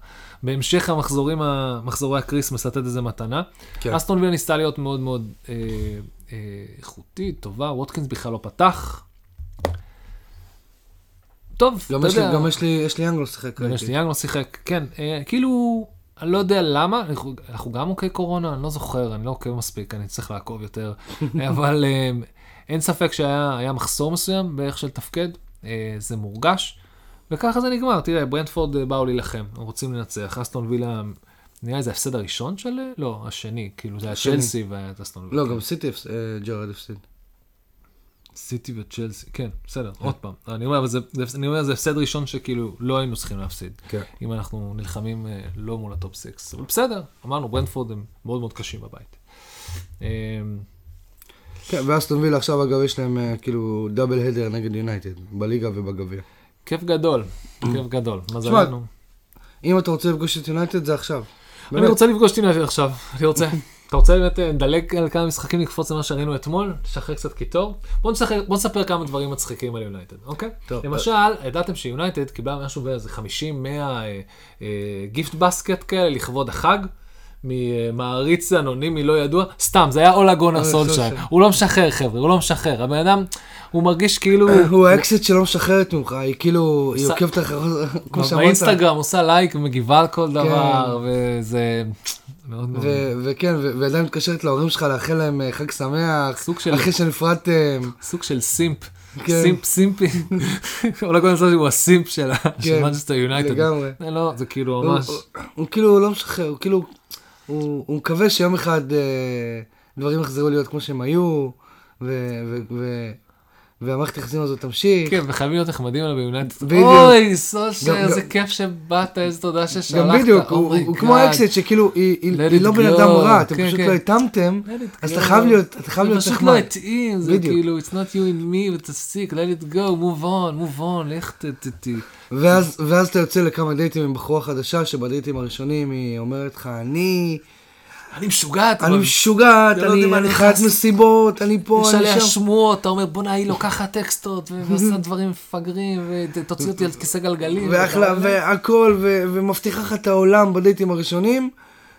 Speaker 2: בהמשך המחזורים, מחזורי הקריסמס, לתת איזה מתנה.
Speaker 1: כן.
Speaker 2: אסטון וילה ניסתה להיות מאוד מאוד אה, אה, איכותית, טובה, ווטקינס בכלל לא פתח. טוב, אתה יודע,
Speaker 1: גם יש לי, יש לי יאנג לא שיחק.
Speaker 2: גם יש. לי יאנג לא שיחק, כן, אה, כאילו, אני לא יודע למה, אנחנו, אנחנו גם עוקי קורונה, אני לא זוכר, אני לא עוקב מספיק, אני צריך לעקוב יותר, אבל אה, אין ספק שהיה היה מחסור מסוים באיך של תפקד, אה, זה מורגש, וככה זה נגמר, תראה, ברנטפורד אה, באו להילחם, הם רוצים לנצח, אסטון וילה, נראה לי זה ההפסד הראשון של, לא, השני, כאילו זה היה. צ'לסי והיה את אסטון וילה.
Speaker 1: לא, גם סיטי, ג'רד הפסיד.
Speaker 2: סיטי וצ'לסי, כן, בסדר, עוד פעם, אני אומר, אבל זה, אני אומר, זה הפסד ראשון שכאילו לא היינו צריכים להפסיד.
Speaker 1: כן.
Speaker 2: אם אנחנו נלחמים אה, לא מול ה top 6. אבל בסדר, אמרנו, ברנטפורד הם מאוד מאוד קשים בבית. אה,
Speaker 1: כן, ואסטון וילה עכשיו אגב יש להם אה, כאילו double header נגד יונייטד, בליגה ובגביע.
Speaker 2: כיף גדול, כיף גדול. מזלנו.
Speaker 1: אם אתה רוצה לפגוש את יונייטד זה עכשיו.
Speaker 2: אני. רוצה לפגוש את יונייטד עכשיו, אני רוצה. אתה רוצה באמת אה, נדלג על כמה משחקים, נקפוץ למה שראינו אתמול, נשחרר קצת קיטור? בוא נשחרר- בוא נספר כמה דברים מצחיקים על יונייטד, אוקיי?
Speaker 1: טוב,
Speaker 2: למשל, ידעתם שיונייטד קיבלה משהו באיזה 50-100 gift basket כאלה לכבוד החג. ממעריץ אנונימי לא ידוע, סתם, זה היה אולה
Speaker 1: גונאר
Speaker 2: סולשייר. הוא לא משחרר, חבר'ה, הוא לא משחרר. הבן אדם, הוא מרגיש כאילו...
Speaker 1: הוא האקסית שלא משחררת ממך, היא כאילו, היא עוקבת אחריו, כמו שאמרת.
Speaker 2: באינסטגרם עושה לייק ומגיבה על כל דבר, וזה מאוד מאוד...
Speaker 1: וכן, ועדיין מתקשרת להורים שלך לאחל להם אה, חג שמח,
Speaker 2: של-
Speaker 1: אחרי שנפרדתם.
Speaker 2: סוג של simp,
Speaker 1: כן.
Speaker 2: Simp, simpy, אולי קודם כל הוא ה simp של מנצ'סטר יונייטד.
Speaker 1: לגמרי.
Speaker 2: זה לא, זה כאילו ממש,
Speaker 1: הוא- כאילו לא משחרר, הוא כאילו, הוא מקווה שיום אחד אה, דברים יחזרו להיות כמו שהם היו, והמערכת היחסים הזאת תמשיך.
Speaker 2: כן, וחייבים להיות נחמדים עליו ביונייטד.
Speaker 1: בדיוק.
Speaker 2: אוי, סולשייר,
Speaker 1: גם-
Speaker 2: איזה
Speaker 1: גם-
Speaker 2: כיף שבאת, איזה תודה
Speaker 1: גם
Speaker 2: ששלחת.
Speaker 1: בדיוק,
Speaker 2: Oh
Speaker 1: הוא כמו
Speaker 2: God.
Speaker 1: האקסית שכאילו, היא- לא בן. אדם רע, אתם
Speaker 2: כן,
Speaker 1: פשוט
Speaker 2: כן.
Speaker 1: לא התאמתם, אז. אתה חייב להיות, אתה חייב להיות
Speaker 2: זה פשוט
Speaker 1: נחמד.
Speaker 2: לא התאים, זה
Speaker 1: בדיוק.
Speaker 2: כאילו, it's not you and me, ותפסיק, let it go, move on, move on, לך ת... ת- ת-
Speaker 1: ואז, ואז אתה יוצא לכמה דייטים עם בחורה חדשה, שבדייטים הראשונים היא אומרת לך, אני,
Speaker 2: אני משוגעת,
Speaker 1: אני משוגעת,
Speaker 2: לא
Speaker 1: אני. חיית מסיבות, אני פה,
Speaker 2: יש
Speaker 1: אני
Speaker 2: עליה
Speaker 1: שם.
Speaker 2: שמועות, אתה אומר בואנה היא לוקחת טקסטות ועושה דברים מפגרים ותוציא אותי על כיסא גלגלים.
Speaker 1: ואחלה,
Speaker 2: וכאלה.
Speaker 1: והכל, ומבטיחה לך את העולם בדייטים הראשונים,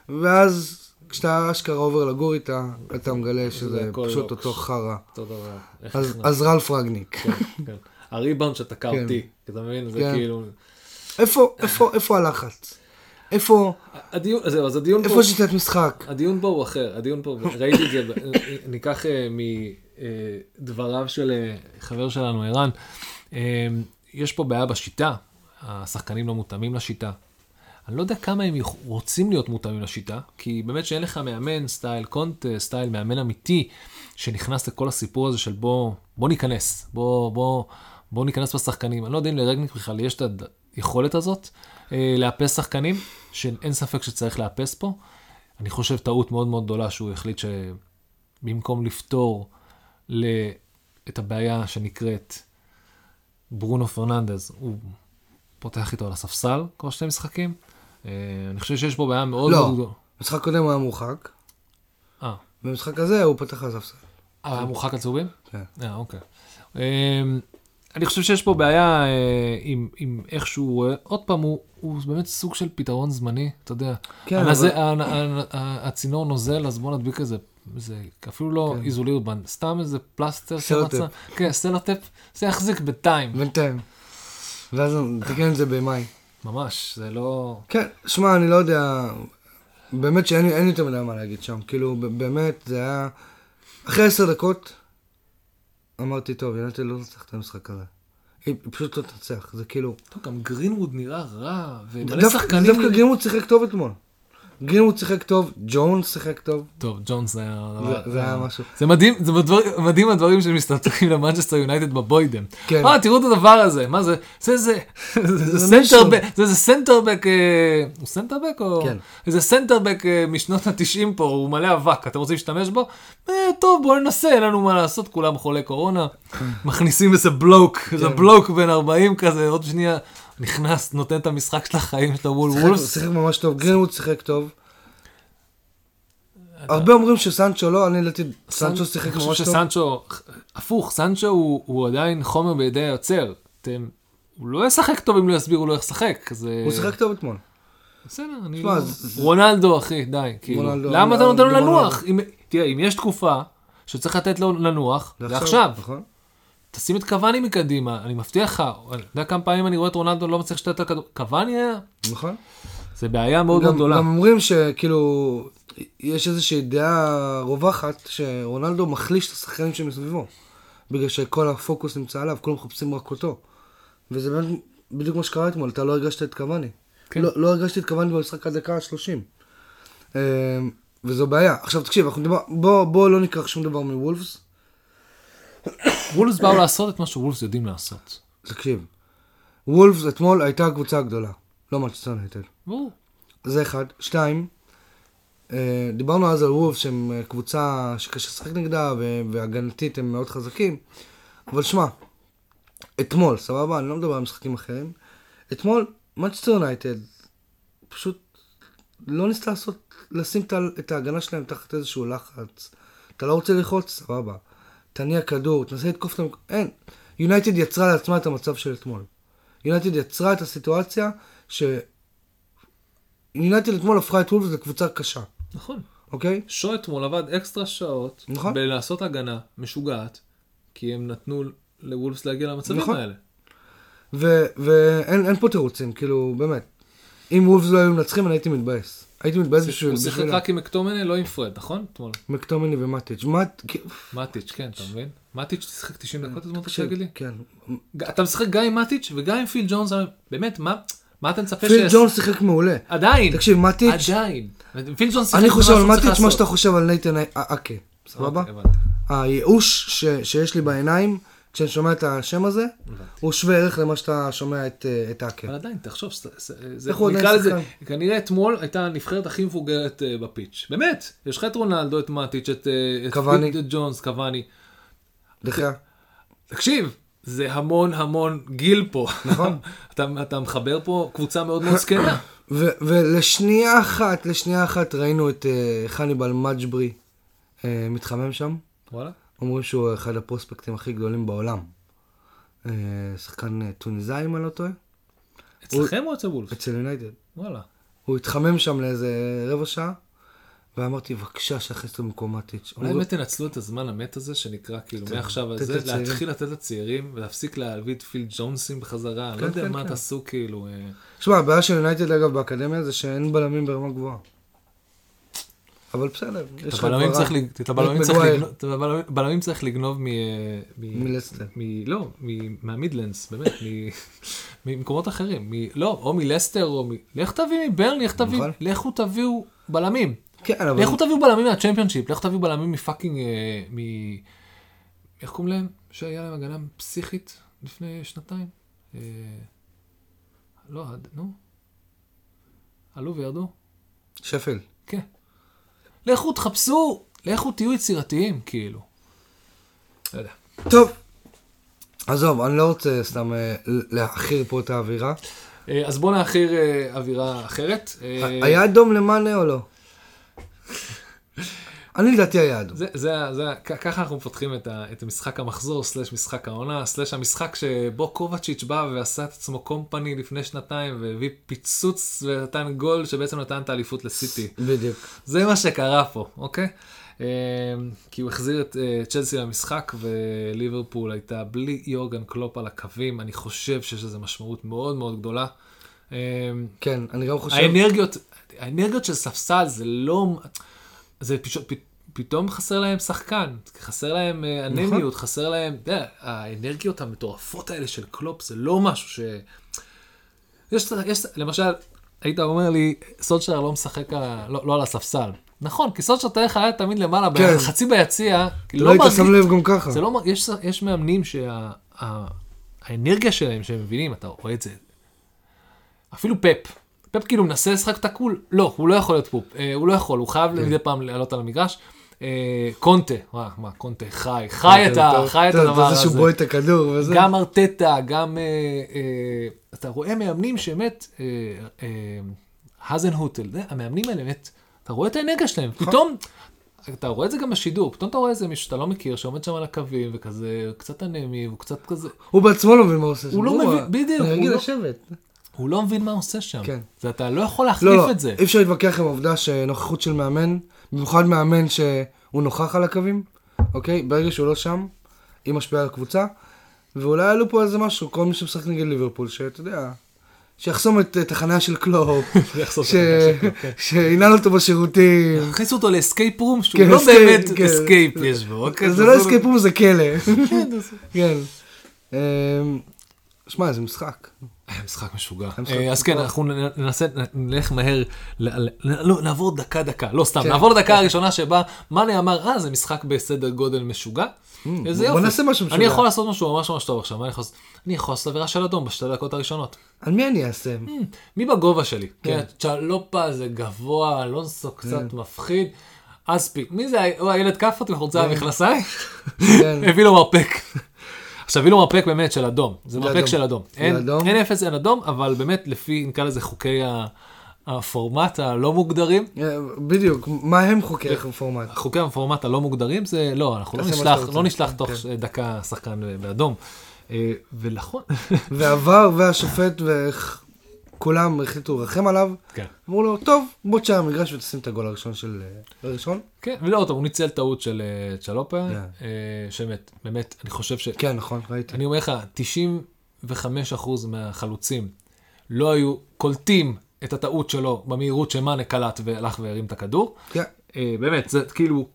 Speaker 1: ואז כשאתה אשכרה עובר לגור איתה, אתה מגלה שזה פשוט
Speaker 2: לא.
Speaker 1: אותו חרא.
Speaker 2: אותו דבר.
Speaker 1: אז- ראלף רנגניק.
Speaker 2: כן, כן. הריבאונד שתקע
Speaker 1: כן.
Speaker 2: אותי, אתה מבין? זה. כאילו...
Speaker 1: איפה הלחץ? איפה,
Speaker 2: הדיון, זהו, אז הדיון פה...
Speaker 1: איפה שיטת משחק?
Speaker 2: הדיון פה הוא אחר, הדיון פה, ראיתי את זה, ניקח אה, מדבריו של אה, חבר שלנו, ערן, אה, יש פה בעיה בשיטה, השחקנים לא מותאמים לשיטה. אני לא יודע כמה הם רוצים להיות מותאמים לשיטה, כי באמת שאין לך מאמן סטייל קונטה, סטייל מאמן אמיתי, שנכנס לכל הסיפור הזה של בוא, בוא ניכנס, בוא, בוא, בוא ניכנס בשחקנים. אני לא יודע אם לרגניק בכלל יש את היכולת הזאת אה, לאפס שחקנים, שאין ספק שצריך לאפס פה. אני חושב טעות מאוד מאוד גדולה שהוא החליט שבמקום לפתור ל... את הבעיה שנקראת ברונו פרננדז, הוא פותח איתו על הספסל כבר שני משחקים. אה, אני חושב שיש פה בעיה מאוד
Speaker 1: לא.
Speaker 2: מאוד גדולה.
Speaker 1: במשחק קודם הוא היה מורחק,
Speaker 2: אה,
Speaker 1: במשחק הזה הוא פתח על הספסל.
Speaker 2: אה, היה מורחק על צהובים?
Speaker 1: כן.
Speaker 2: אה, אוקיי. אני חושב שיש פה בעיה אה, עם, עם איך שהוא, אה, עוד פעם, הוא, הוא באמת סוג של פתרון זמני, אתה יודע.
Speaker 1: כן,
Speaker 2: הנזה,
Speaker 1: אבל-
Speaker 2: ה- ה- ה- הצינור נוזל, אז בוא נדביק איזה, זה אפילו לא
Speaker 1: כן.
Speaker 2: איזולירבנד, סתם איזה פלסטר
Speaker 1: סלוטייפ.
Speaker 2: שמצא. כן, סלוטייפ, זה יחזיק בינתיים.
Speaker 1: בינתיים. ואז נתקן את זה במאי.
Speaker 2: ממש, זה לא...
Speaker 1: כן, שמע, אני לא יודע, באמת שאין לי יותר מדי מה להגיד שם. כאילו, באמת, זה היה... אחרי עשר דקות, אמרתי, טוב, יונייטד לא תנצח את המשחק הזה. היא פשוט לא תנצח, זה כאילו...
Speaker 2: טוב, גם גרינווד נראה רע, ומלא שחקנים...
Speaker 1: דווקא גרינווד שיחק טוב אתמול. גרינווד שיחק טוב, ג'ונס שיחק טוב.
Speaker 2: טוב, ג'ונס זה היה...
Speaker 1: זה- זה היה משהו.
Speaker 2: זה מדהים, זה מדבר- מדהים הדברים שמסתתרים למנצ'סטר יונייטד בבוידם.
Speaker 1: כן.
Speaker 2: אה, תראו את הדבר הזה, מה זה? זה זה, זה center
Speaker 1: back.
Speaker 2: זה איזה center back, אה, הוא center back או?
Speaker 1: כן.
Speaker 2: איזה center back אה, משנות התשעים פה, הוא מלא אבק, אתם רוצים להשתמש בו? אה, טוב, בואו ננסה, אין לנו מה לעשות, כולם חולי קורונה. מכניסים איזה בלוק, איזה
Speaker 1: כן.
Speaker 2: בלוק בן 40 כזה, עוד שנייה נכנס, נותן את המשחק של החיים שלו מול וולפס.
Speaker 1: שיחק ממש טוב, גרינווד שיחק טוב. הרבה אומרים שסנצ'ו לא, אני לדעתי סנצ'ו שיחק
Speaker 2: אני
Speaker 1: ממש
Speaker 2: חושב
Speaker 1: טוב.
Speaker 2: שסנצ'ו, הפוך, סנצ'ו הוא, הוא עדיין חומר בידי היוצר. הוא לא ישחק טוב אם לא יסבירו לו איך לשחק.
Speaker 1: הוא שיחק טוב אתמול.
Speaker 2: בסדר, אני לא... רונלדו, אחי, די. כאילו, למה אתה נותן לו. לנוח? תראה, אם יש תקופה שצריך לתת לו לנוח, זה עכשיו. תשים את קוואני מקדימה, אני מבטיח לך, אני יודע כמה פעמים אני רואה את רונלדו לא מצליח לשתת את הכדור. קוואני היה,
Speaker 1: נכון.
Speaker 2: זה בעיה מאוד מאוד
Speaker 1: גם
Speaker 2: גדולה.
Speaker 1: גם אומרים שכאילו, יש איזושהי דעה רווחת שרונלדו מחליש את השחקנים שמסביבו. בגלל שכל הפוקוס נמצא עליו, כולם מחפשים רק אותו. וזה באמת בדיוק מה שקרה אתמול, אתה לא הרגשת את קוואני.
Speaker 2: כן.
Speaker 1: לא, לא הרגשתי את קוואני במשחק עד דקה ה-30. וזו בעיה. עכשיו תקשיב, אנחנו נדבר, בוא, בוא לא ניקח שום דבר מוולפס.
Speaker 2: וולפס באו לעשות את מה שוולפס יודעים לעשות.
Speaker 1: תקשיב, וולפס אתמול הייתה הקבוצה הגדולה, לא מנצ'סטר יונייטד.
Speaker 2: ברור.
Speaker 1: זה אחד. שתיים, אה, דיברנו אז על וולפס שהם אה, קבוצה שקשה לשחק נגדה והגנתית הם מאוד חזקים, אבל שמע, אתמול, סבבה? אני לא מדבר על משחקים אחרים. אתמול, מנצ'סטר יונייטד פשוט לא ניסתה לעשות, לשים את ההגנה שלהם תחת איזשהו לחץ. אתה לא רוצה ללחוץ? סבבה. תניע כדור, תנסה לתקוף את המק... אין. יונייטד יצרה לעצמה את המצב של אתמול. יונייטד יצרה את הסיטואציה ש... יונייטד אתמול הפכה את וולפס לקבוצה קשה,
Speaker 2: נכון.
Speaker 1: אוקיי?
Speaker 2: שואו אתמול עבד אקסטרה שעות,
Speaker 1: נכון.
Speaker 2: בלעשות הגנה משוגעת, כי הם נתנו לוולפס להגיע למצבים
Speaker 1: נכון.
Speaker 2: האלה.
Speaker 1: ואין אין פה תירוצים, כאילו, באמת. אם וולפס לא היו מנצחים, אני הייתי מתבאס. הייתי מתבאס בשביל...
Speaker 2: הוא שיחק רק עם מקטומני, לא עם פרד, נכון? אתמול.
Speaker 1: מקטומני ומטיץ'. כאילו,
Speaker 2: מטיץ', כן, אתה מבין? מטיץ' שיחק 90 דקות אתמול, אתה
Speaker 1: תקשיב,
Speaker 2: תגיד לי?
Speaker 1: כן.
Speaker 2: אתה משחק גם עם מטיץ' וגם עם פיל ג'ונס, באמת, מה מה אתה מצפה
Speaker 1: פיל
Speaker 2: שיעשה?
Speaker 1: ג'ונס שיחק מעולה.
Speaker 2: עדיין,
Speaker 1: תקשיב, מטיץ',
Speaker 2: עדיין. פיל ג'ונס שיחק
Speaker 1: אני חושב על מטיץ' מה. שאתה חושב על נייתן אקה, סבבה?
Speaker 2: אוקיי.
Speaker 1: הייאוש ש- שיש לי בעיניים כשאני שומע את השם הזה. הוא שווה ערך למה שאתה שומע את אה, אקה.
Speaker 2: אבל עדיין, תחשוב, זה- נקרא לזה? כנראה אתמול הייתה הנבחרת הכי מבוגרת אה, בפיץ'. באמת, יש לך את רונלדו, את מטיץ', את אה, ג'ונס, קוואני.
Speaker 1: דחיה.
Speaker 2: תקשיב, זה המון המון גיל פה.
Speaker 1: נכון.
Speaker 2: אתה, אתה מחבר פה קבוצה מאוד מאוד זקנה.
Speaker 1: ו- ולשנייה אחת, לשנייה אחת ראינו את חניבל מג'ברי מתחמם שם.
Speaker 2: וואלה?
Speaker 1: אומרים שהוא אחד הפרוספקטים הכי גדולים בעולם. אה, שחקן אה, טוניסאי, אם אני לא טועה,
Speaker 2: אצלכם או אצל וולף?
Speaker 1: אצל יונייטד.
Speaker 2: וואלה.
Speaker 1: הוא התחמם שם לאיזה רבע שעה, ואמרתי, בבקשה, שיכניס אותו במקום מטיץ'.
Speaker 2: אולי באמת תנצלו את הזמן המת הזה שנקרא כאילו
Speaker 1: כן,
Speaker 2: מעכשיו
Speaker 1: לתת
Speaker 2: על זה,
Speaker 1: לצעירים.
Speaker 2: להתחיל לתת לצעירים ולהפסיק להביא את פיל ג'ונסים בחזרה, אני
Speaker 1: כן,
Speaker 2: לא יודע
Speaker 1: כן,
Speaker 2: מה. תעשו כאילו. אה,
Speaker 1: שמע, הבעיה של יונייטד, אגב, באקדמיה זה שאין בלמים ברמה גבוהה. אבל בסדר, יש לך.
Speaker 2: לג- את הבלמים צריך. לגנוב- מ...
Speaker 1: מלסטר.
Speaker 2: מ... לא, מ... מהמידלנדס, באמת, מ... ממקומות אחרים. מ... לא, או מלסטר, או מ... לך תביא מברני, לך תביא,
Speaker 1: נכון.
Speaker 2: לכו תביאו בלמים.
Speaker 1: כן, אבל...
Speaker 2: לכו תביאו בלמים מהצ'מפיונשיפ, לכו תביאו בלמים מפאקינג... אה, מ... איך קוראים להם? שהיה להם הגנה פסיכית לפני שנתיים? אה, לא, נו. עלו וירדו?
Speaker 1: שפל.
Speaker 2: כן. לכו תחפשו, לכו תהיו יצירתיים, כאילו. לא יודע.
Speaker 1: טוב, עזוב, אני לא רוצה סתם אה, להעכיר פה את האווירה.
Speaker 2: אה, אז בואו נאחיר אה, אווירה אחרת.
Speaker 1: היה אדום למאנה או לא? אני לדעתי אדום.
Speaker 2: זה, זה, זה, ככה אנחנו מפתחים את, ה, את המשחק המחזור, סלש משחק העונה, סלש המשחק שבו קובצ'יץ' בא ועשה את עצמו קומפני לפני שנתיים והביא פיצוץ ונתן גול שבעצם נתן את האליפות לסיטי.
Speaker 1: בדיוק.
Speaker 2: זה מה שקרה פה, אוקיי? אה, כי הוא החזיר את אה, צ'לסי למשחק וליברפול הייתה בלי יורגן קלופ על הקווים, אני חושב שיש לזה משמעות מאוד מאוד גדולה. אה,
Speaker 1: כן, אני גם חושב...
Speaker 2: האנרגיות, האנרגיות של ספסל זה לא, זה פשוט, פתאום חסר להם שחקן, חסר להם אה,
Speaker 1: נכון.
Speaker 2: אנמיות, חסר להם, אתה יודע, האנרגיות המטורפות האלה של קלופ זה לא משהו ש... יש, יש, למשל, היית אומר לי, סולשר לא משחק, ה- לא, לא על הספסל. נכון, כי סולשר תארך היה תמיד למעלה,
Speaker 1: כן.
Speaker 2: חצי ביציע, כאילו
Speaker 1: לא היית
Speaker 2: מרגיש-
Speaker 1: שם לב גם ככה.
Speaker 2: זה לא, יש, יש מאמנים שהאנרגיה שלהם, שהם מבינים, אתה רואה את זה. אפילו פפ. פפ כאילו מנסה לשחק את הקול, לא, הוא לא יכול להיות פופ, אה, הוא לא יכול, הוא חייב
Speaker 1: כן.
Speaker 2: מדי פעם לעלות על המגרש. אה, קונטה, מה, מה, קונטה חי, חי את, ה, חי את הדבר
Speaker 1: זה שהוא
Speaker 2: הזה.
Speaker 1: בועט את הכדור וזה.
Speaker 2: גם ארטטה, גם, אה, אה, אתה רואה מאמנים שבאמת, אה, אה, האזנהוטל, המאמנים האלה באמת, אתה רואה את האנרגיה שלהם,
Speaker 1: נכון.
Speaker 2: פתאום, אתה רואה את זה גם בשידור, פתאום אתה רואה איזה מישהו שאתה לא מכיר, שעומד שם על הקווים, וכזה, קצת אנמי, הוא קצת כזה,
Speaker 1: הוא בעצמו לא מבין מה הוא עושה. שם.
Speaker 2: הוא לא מבין, בדיוק,
Speaker 1: אני
Speaker 2: הוא
Speaker 1: רגיל
Speaker 2: לא-
Speaker 1: לשבת.
Speaker 2: הוא לא מבין מה הוא עושה שם.
Speaker 1: כן.
Speaker 2: זה אתה לא יכול להחליף
Speaker 1: לא, לא,
Speaker 2: את זה.
Speaker 1: אי אפשר להתווכח עם העובדה שנוכחות של מאמן, במיוחד מאמן שהוא נוכח על הקווים, אוקיי? ברגע שהוא לא שם, היא משפיעה על הקבוצה, ואולי עלו פה איזה משהו, כל מי שמשחק נגד ליברפול, שאתה יודע, שיחסום את החניה של קלופ,
Speaker 2: יחסום את
Speaker 1: ש-
Speaker 2: החניה של קלופ, כן.
Speaker 1: שינעל אותו בשירותים.
Speaker 2: הכניסו אותו ל escape room, שהוא
Speaker 1: כן,
Speaker 2: לא
Speaker 1: escape,
Speaker 2: באמת
Speaker 1: כן.
Speaker 2: escape יש בו.
Speaker 1: זה לא
Speaker 2: תעשו-
Speaker 1: escape room, זה כלא.
Speaker 2: כן.
Speaker 1: כן. אמ, שמע, זה משחק.
Speaker 2: משחק משוגע. אה, אז כן. אנחנו ננסה, נלך מהר, לא, נעבור דקה דקה, לא סתם,
Speaker 1: כן.
Speaker 2: נעבור לדקה הראשונה שבה מאנה אמר, אה, זה משחק בסדר גודל משוגע. איזה
Speaker 1: Mm, בוא
Speaker 2: יופי.
Speaker 1: נעשה משהו
Speaker 2: אני
Speaker 1: משוגע.
Speaker 2: יכול לעשות משהו ממש ממש טוב עכשיו, אני יכול לעשות? אני עבירה של אדום בשתי דקות הראשונות.
Speaker 1: על מי אני אעשה?
Speaker 2: מי בגובה שלי?
Speaker 1: כן.
Speaker 2: כן. צ'לופה זה גבוה, אלונסו קצת מפחיד. אספי, מי זה? הוא הילד כאפות חולצה המכנסיים?
Speaker 1: כן.
Speaker 2: הביא לו מרפק. עכשיו הביא לו מרפק באמת של אדום, זה מרפק
Speaker 1: אדום.
Speaker 2: של אדום. אין
Speaker 1: אדום.
Speaker 2: אין אפס, אין אדום, אבל באמת לפי, נקרא לזה חוקי הפורמט הלא מוגדרים,
Speaker 1: אה, בדיוק, מה הם חוקי הפורמט?
Speaker 2: חוקי הפורמט הלא מוגדרים זה, לא, אנחנו לא נשלח. לא נשלח תוך
Speaker 1: כן.
Speaker 2: דקה שחקן באדום. אה, ונכון,
Speaker 1: ועבר והשופט וכולם החליטו לרחם עליו,
Speaker 2: כן.
Speaker 1: אמרו לו, טוב, בוא תשאר המגרש ותשים את הגול הראשון של... אה, הראשון?
Speaker 2: כן, ולא, טוב, הוא ניצל טעות של אה, צ'לופה,
Speaker 1: כן.
Speaker 2: אה, שבאמת, באמת, אני חושב ש...
Speaker 1: כן, נכון, ראיתי.
Speaker 2: אני אומר לך, 95% מהחלוצים לא היו קולטים את הטעות שלו במהירות שמאנה קלט והלך והרים את הכדור.
Speaker 1: כן.
Speaker 2: באמת, זה כאילו,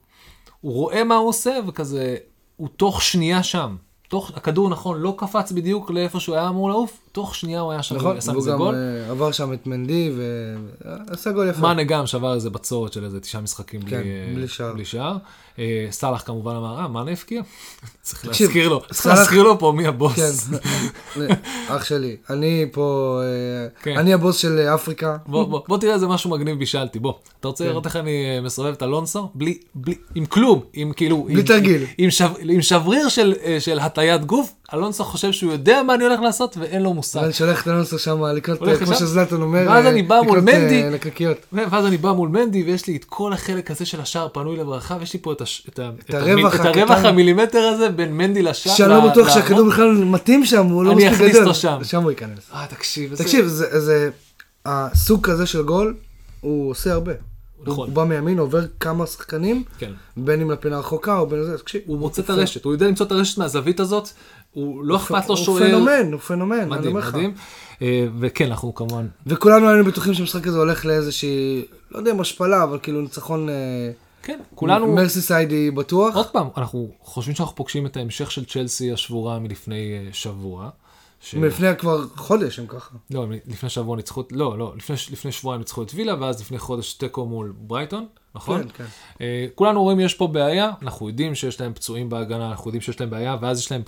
Speaker 2: הוא רואה מה הוא עושה וכזה, הוא תוך שנייה שם. תוך, הכדור נכון, לא קפץ בדיוק לאיפה שהוא היה אמור לעוף, תוך שנייה הוא היה שם
Speaker 1: נכון,
Speaker 2: מזה
Speaker 1: גם
Speaker 2: גול.
Speaker 1: אה, עבר שם את מנדי ועשה גול יפה.
Speaker 2: מאנה גם שבר איזה בצורת של איזה תשעה משחקים
Speaker 1: כן,
Speaker 2: בלי, אה,
Speaker 1: בלי שער.
Speaker 2: בלי שער. אה, סאלח כמובן אמר, אה, מאנה הבקיע? צריך להזכיר לו, צריך להזכיר לו פה מי הבוס.
Speaker 1: כן, אח שלי, אני פה, אה,
Speaker 2: כן.
Speaker 1: אני הבוס של אה, אפריקה.
Speaker 2: בוא, בוא, בוא תראה איזה משהו מגניב בישלתי, בוא. אתה רוצה
Speaker 1: כן.
Speaker 2: לראות איך אני אה, מסובב את אלונסו? בלי, בלי, עם כלום, עם כאילו...
Speaker 1: בלי
Speaker 2: עם,
Speaker 1: תרגיל.
Speaker 2: עם, שב, עם שבריר של, אה, של הטיית גוף, אלונסו חושב שהוא יודע מה אני הולך לעשות ואין לו מושג.
Speaker 1: אני שולח את אלונסו שם לקנות, אה, כמו שזלטון אומר,
Speaker 2: ואז
Speaker 1: אה,
Speaker 2: אני בא מול
Speaker 1: לקנות, אה,
Speaker 2: מנדי.
Speaker 1: לקקיות.
Speaker 2: ואז אני בא מול מנדי ויש לי את כל החלק הזה של השער פנוי לברכה ויש לי פה את,
Speaker 1: הרווח.
Speaker 2: המילימטר הזה בין מנדי לשער.
Speaker 1: שאני לא בטוח. שהכדור בכלל מתאים שם, הוא לא
Speaker 2: אני
Speaker 1: מספיק
Speaker 2: אכניס
Speaker 1: גדול.
Speaker 2: אותו שם.
Speaker 1: שם הוא ייכנס.
Speaker 2: אה תקשיב.
Speaker 1: תקשיב, זה, הסוג כזה של גול, הוא עושה הרבה.
Speaker 2: נכון.
Speaker 1: הוא בא מימין, עובר כמה שחקנים,
Speaker 2: כן.
Speaker 1: בין אם לפינה רחוקה או בין זה, תקשיב.
Speaker 2: הוא מוצא את הרשת הוא יודע למצוא את הרשת מהזווית הזאת. הוא לא אכפת לו
Speaker 1: הוא
Speaker 2: שוער.
Speaker 1: פנומן, הוא פנומן, אני
Speaker 2: מדהים
Speaker 1: אומר לך.
Speaker 2: מדהים. אה, וכן אנחנו כמובן
Speaker 1: וכולנו היינו בטוחים שהמשחק הזה הולך לאיזושהי, לא יודע אם השפלה, אבל כאילו ניצחון
Speaker 2: כן כולנו
Speaker 1: מרסיסיידי בטוח.
Speaker 2: עוד פעם אנחנו חושבים שאנחנו פוגשים את ההמשך של צ'לסי השבורה מלפני אה, שבוע. ש...
Speaker 1: מלפני כבר חודש הם ככה.
Speaker 2: לא, הם לפני שבוע ניצחו, לא, לא, לפני, לפני שבועיים ניצחו את וילה, ואז לפני חודש תיקו מול ברייטון, נכון?
Speaker 1: כן, כן.
Speaker 2: אה, כולנו רואים יש פה בעיה, אנחנו יודעים שיש להם פצועים בהגנה, אנחנו יודעים שיש להם בעיה, ואז יש להם,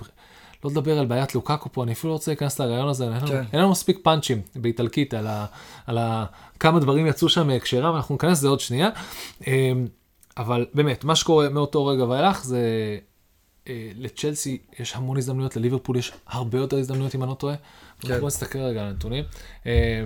Speaker 2: לא לדבר על בעיית לוקקו פה, אני אפילו לא רוצה להיכנס לרעיון הזה, אין לנו,
Speaker 1: כן.
Speaker 2: אין לנו מספיק פאנצ'ים באיטלקית על, ה, על ה, כמה דברים יצאו שם מהקשרם, אנחנו ניכנס לזה עוד שנייה. אה, אבל באמת, מה שקורה מאותו רגע ואילך זה... אה, לצ'לסי יש המון הזדמנויות, לליברפול יש הרבה יותר הזדמנויות אם אני לא טועה.
Speaker 1: כן.
Speaker 2: בוא נסתכל רגע על הנתונים. אה,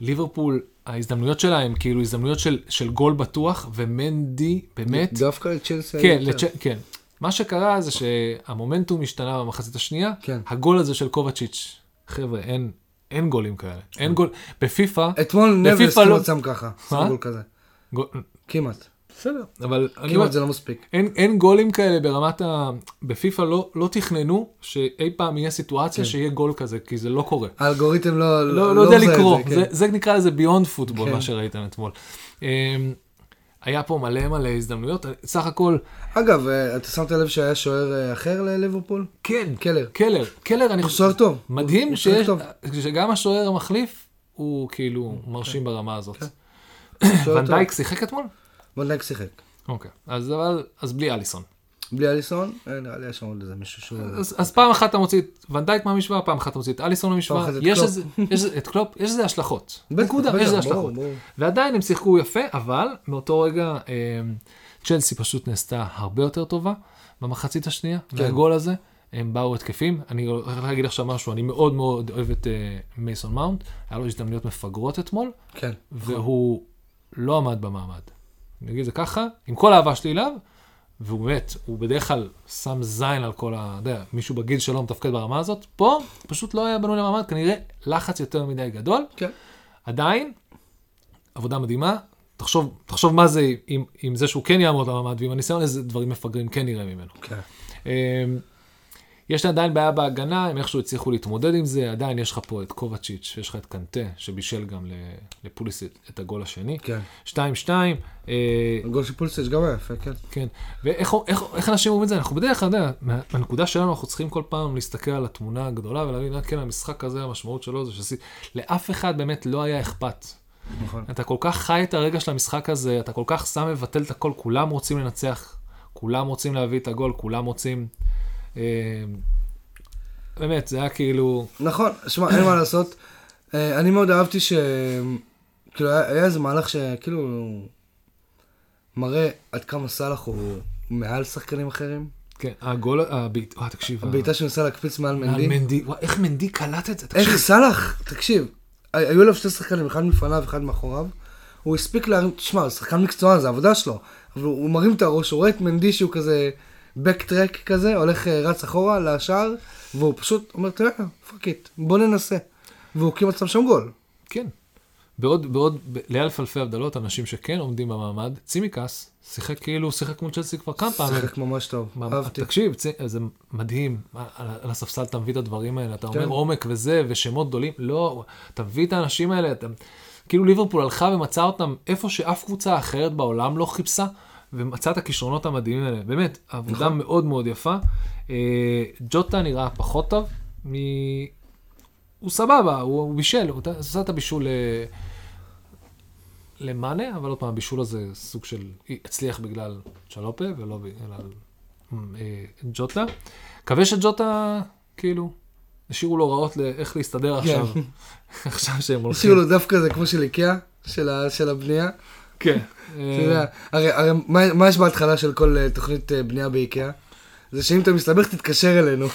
Speaker 2: ליברפול, ההזדמנויות שלה הם כאילו הזדמנויות של, של גול בטוח, ומנדי באמת,
Speaker 1: דווקא לצ'לסי.
Speaker 2: כן. לצ'... כן. מה שקרה זה שהמומנטום השתנה במחצית השנייה,
Speaker 1: כן.
Speaker 2: הגול הזה של קובצ'יץ', חבר'ה, אין, אין גולים כאלה. אין גול, בפיפא,
Speaker 1: אתמול נבלס
Speaker 2: בפיפ"א לא-
Speaker 1: כמעט שם ככה. שם גול כזה.
Speaker 2: גול...
Speaker 1: כמעט.
Speaker 2: בסדר, אבל אני אומר,
Speaker 1: כמעט זה לא מספיק.
Speaker 2: אין, אין גולים כאלה ברמת ה... בפיפא לא, לא תכננו שאי פעם יהיה סיטואציה
Speaker 1: כן.
Speaker 2: שיהיה גול כזה, כי זה לא קורה.
Speaker 1: האלגוריתם לא...
Speaker 2: לא, לא יודע
Speaker 1: מזהה את
Speaker 2: לקרוא,
Speaker 1: זה,
Speaker 2: זה,
Speaker 1: כן.
Speaker 2: זה נקרא לזה ביונד פוטבול,
Speaker 1: כן.
Speaker 2: מה שראיתם אתמול. היה פה מלא מלא הזדמנויות, סך הכל,
Speaker 1: אגב, אה, אתה שמת לב שהיה שוער אה, אחר לליברפול?
Speaker 2: כן,
Speaker 1: קלר.
Speaker 2: קלר, קלר, אני
Speaker 1: הוא שוער טוב.
Speaker 2: מדהים
Speaker 1: הוא
Speaker 2: שיש,
Speaker 1: טוב.
Speaker 2: שגם השוער המחליף הוא כאילו מרשים ברמה הזאת.
Speaker 1: שוער טוב.
Speaker 2: ונדייק שיחק אתמול?
Speaker 1: ונדייק שיחק.
Speaker 2: אוקיי, אז אבל, אז בלי אליסון.
Speaker 1: בלי אליסון, אה, נראה לי יש שם עוד איזה מישהו שהוא...
Speaker 2: אז, אז פעם אחת אתה מוציא את ונדייק מהמשוואה, פעם אחת אתה מוציא את אליסון מהמשוואה, יש. איזה, יש איזה, את קלופ, יש לזה השלכות. נקודה, יש
Speaker 1: ברור,
Speaker 2: השלכות.
Speaker 1: ברור.
Speaker 2: ועדיין הם שיחקו יפה, אבל מאותו רגע אה, צ'לסי פשוט נעשתה הרבה יותר טובה במחצית השנייה,
Speaker 1: כן.
Speaker 2: והגול הזה, הם באו התקפים. אני הולך להגיד עכשיו משהו, אני מאוד מאוד אוהב את אה, מייסון מאונט, היה לו הזדמנויות מפגרות אתמול,
Speaker 1: כן.
Speaker 2: והוא לא עמד במעמד. אני אגיד את זה ככה, עם כל האהבה שלי אליו, והוא באמת, הוא בדרך כלל שם זין על כל ה... אתה יודע, מישהו בגיל שלו מתפקד ברמה הזאת, פה פשוט לא היה בנוי למעמד, כנראה לחץ יותר מדי גדול.
Speaker 1: כן.
Speaker 2: עדיין, עבודה מדהימה. תחשוב, תחשוב מה זה עם, עם זה שהוא כן יעמוד במעמד, ועם הניסיון איזה דברים מפגרים כן נראה ממנו.
Speaker 1: כן.
Speaker 2: יש עדיין בעיה בהגנה, הם איכשהו הצליחו להתמודד עם זה, עדיין יש לך פה את קובצ'יץ' ויש לך את קנטה, שבישל גם לפוליסיט את הגול השני.
Speaker 1: כן.
Speaker 2: 2-2, אה,
Speaker 1: הגול של פולסיץ' גם היה יפה, כן.
Speaker 2: כן. ואיך איך, איך אנשים אומרים את זה? אנחנו בדרך כלל, מהנקודה שלנו אנחנו צריכים כל פעם להסתכל על התמונה הגדולה ולהבין, "אה, כן, המשחק הזה, המשמעות שלו זה שעשית... לאף אחד באמת לא היה אכפת.
Speaker 1: נכון.
Speaker 2: אתה כל כך חי את הרגע של המשחק הזה, אתה כל כך שם מבטל את הכל, כולם רוצים לנצח, כולם רוצים להביא את הגול, כולם רוצים... אה, באמת, זה היה כאילו...
Speaker 1: נכון, שמע, אין מה לעשות. אה, אני מאוד אהבתי ש... כאילו, היה איזה מהלך שכאילו מראה עד כמה סאלח הוא מעל שחקנים אחרים.
Speaker 2: כן, הגול, הבעיט, וואי, תקשיב.
Speaker 1: הבעיטה שניסה להקפיץ מעל
Speaker 2: מעל
Speaker 1: מנדי.
Speaker 2: מנדי, וואי, איך מנדי קלט את זה, תקשיב.
Speaker 1: איך סאלח, תקשיב, היו לו שתי שחקנים, אחד מלפניו, אחד מאחוריו. הוא הספיק להרים, תשמע, הוא שחקן מקצוען, זה העבודה שלו. אבל הוא מרים את הראש, הוא רואה את מנדי שהוא כזה backtrack כזה, הולך אה, רץ אחורה לשער, והוא פשוט אומר, תראה, fuck it, בוא ננסה. והוא כמעט שם שם גול.
Speaker 2: כן. בעוד, בעוד, לאלף אלפי הבדלות, אנשים שכן עומדים במעמד, צימקס שיחק כאילו, שיחק מול צ'לסי כבר כמה פעמים.
Speaker 1: שיחק ממש טוב, אהבתי.
Speaker 2: תקשיב, צי- זה מדהים, על על הספסל אתה מביא את הדברים האלה, אתה אומר
Speaker 1: כן.
Speaker 2: עומק וזה, ושמות גדולים, לא, אתה מביא את האנשים האלה, אתה, כאילו ליברפול הלכה ומצאה אותם איפה שאף קבוצה אחרת בעולם לא חיפשה, ומצאה את הכישרונות המדהימים האלה, באמת, עבודה
Speaker 1: נכון.
Speaker 2: מאוד מאוד יפה. אה, ג'וטה נראה פחות טוב, מ... הוא סבבה, הוא, הוא בישל, הוא עשה את הבישול אה, למאנה, אבל עוד פעם, הבישול הזה סוג של, הצליח בגלל צ'לופה ולא בגלל אה, ג'וטה. מקווה שג'וטה, כאילו, השאירו לו הוראות לאיך להסתדר עכשיו, עכשיו שהם הולכים.
Speaker 1: השאירו לו דווקא זה כמו של איקאה, של הבנייה.
Speaker 2: כן.
Speaker 1: הרי מה- יש בהתחלה של כל אה, תוכנית אה, בנייה באיקאה? זה שאם אתה מסתבך תתקשר אלינו.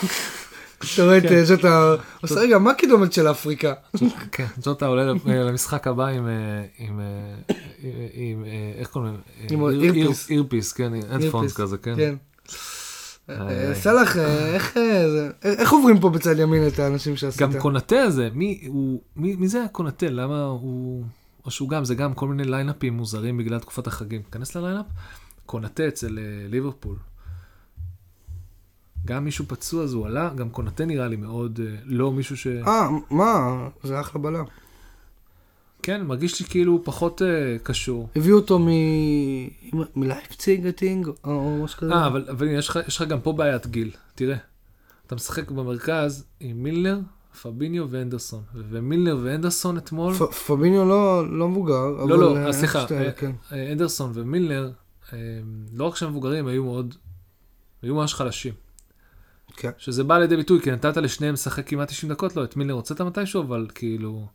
Speaker 1: אתה רואה את אה, ז'וטה, עושה רגע, מה הקידומת של אפריקה?
Speaker 2: כן, ג'וטה עולה למשחק הבא עם, איך קוראים להם?
Speaker 1: אירפיס.
Speaker 2: כן, אדפונס כזה, כן.
Speaker 1: כן. סלאח, אה, איך עוברים פה בצד ימין את האנשים שעשית?
Speaker 2: גם קונטה הזה, מי זה הקונטה? למה הוא, או שהוא גם, זה גם כל מיני ליינאפים מוזרים בגלל תקופת החגים. כנס לליינאפ, קונטה אצל אה, ליברפול. גם מישהו פצוע אז הוא עלה, גם קונטה נראה לי מאוד, אה, לא מישהו ש...
Speaker 1: אה, מה? זה אחלה בלם.
Speaker 2: כן, מרגיש לי כאילו הוא פחות אה, קשור.
Speaker 1: הביאו אותו מ... מלייפציג, הטינג, או משהו כזה.
Speaker 2: אה, אבל, אבל יש לך גם פה בעיית גיל. תראה, אתה משחק במרכז עם מילנר, פביניו ואנדרסון. ומילנר ואנדרסון אתמול,
Speaker 1: פ- פביניו לא לא מבוגר, אבל...
Speaker 2: לא, לא, סליחה, אה,
Speaker 1: כן.
Speaker 2: אנדרסון ומילנר, לא רק שהם מבוגרים, היו מאוד, היו ממש חלשים.
Speaker 1: כן.
Speaker 2: שזה בא לידי ביטוי, כי נתת לשניהם לשחק כמעט 90 דקות, לא, את מילנר הוצאת מתישהו, אבל כאילו...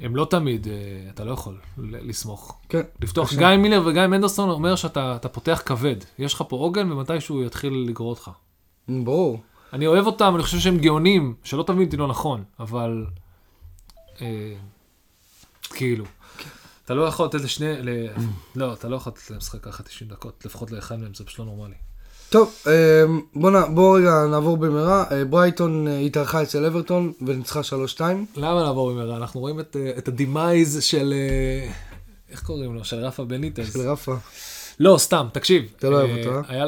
Speaker 2: הם לא תמיד, אתה לא יכול לסמוך.
Speaker 1: כן.
Speaker 2: לפתוח,
Speaker 1: קשה.
Speaker 2: גם עם מילר וגם עם אנדרסון אומר שאתה אתה פותח כבד. יש לך פה עוגן ומתישהו יתחיל לגרור אותך.
Speaker 1: ברור.
Speaker 2: אני אוהב אותם, אני חושב שהם גאונים, שלא תבין אותי לא נכון, אבל... אה, כאילו. אתה לא יכול לתת לשני... ל... לא, אתה לא יכול לתת להם לשחק ככה 90 דקות, לפחות לאחד מהם, זה פשוט לא נורמלי.
Speaker 1: טוב, אה, בוא נ- בוא רגע נעבור במהרה. אה, ברייטון התארחה אצל אברטון וניצחה 3-2.
Speaker 2: למה לעבור במהרה? אנחנו רואים את, את ה demise של... איך קוראים לו? של רפה בניטז.
Speaker 1: של רפה.
Speaker 2: לא, סתם, תקשיב.
Speaker 1: אתה לא אוהב
Speaker 2: אה,
Speaker 1: אותו,
Speaker 2: היה...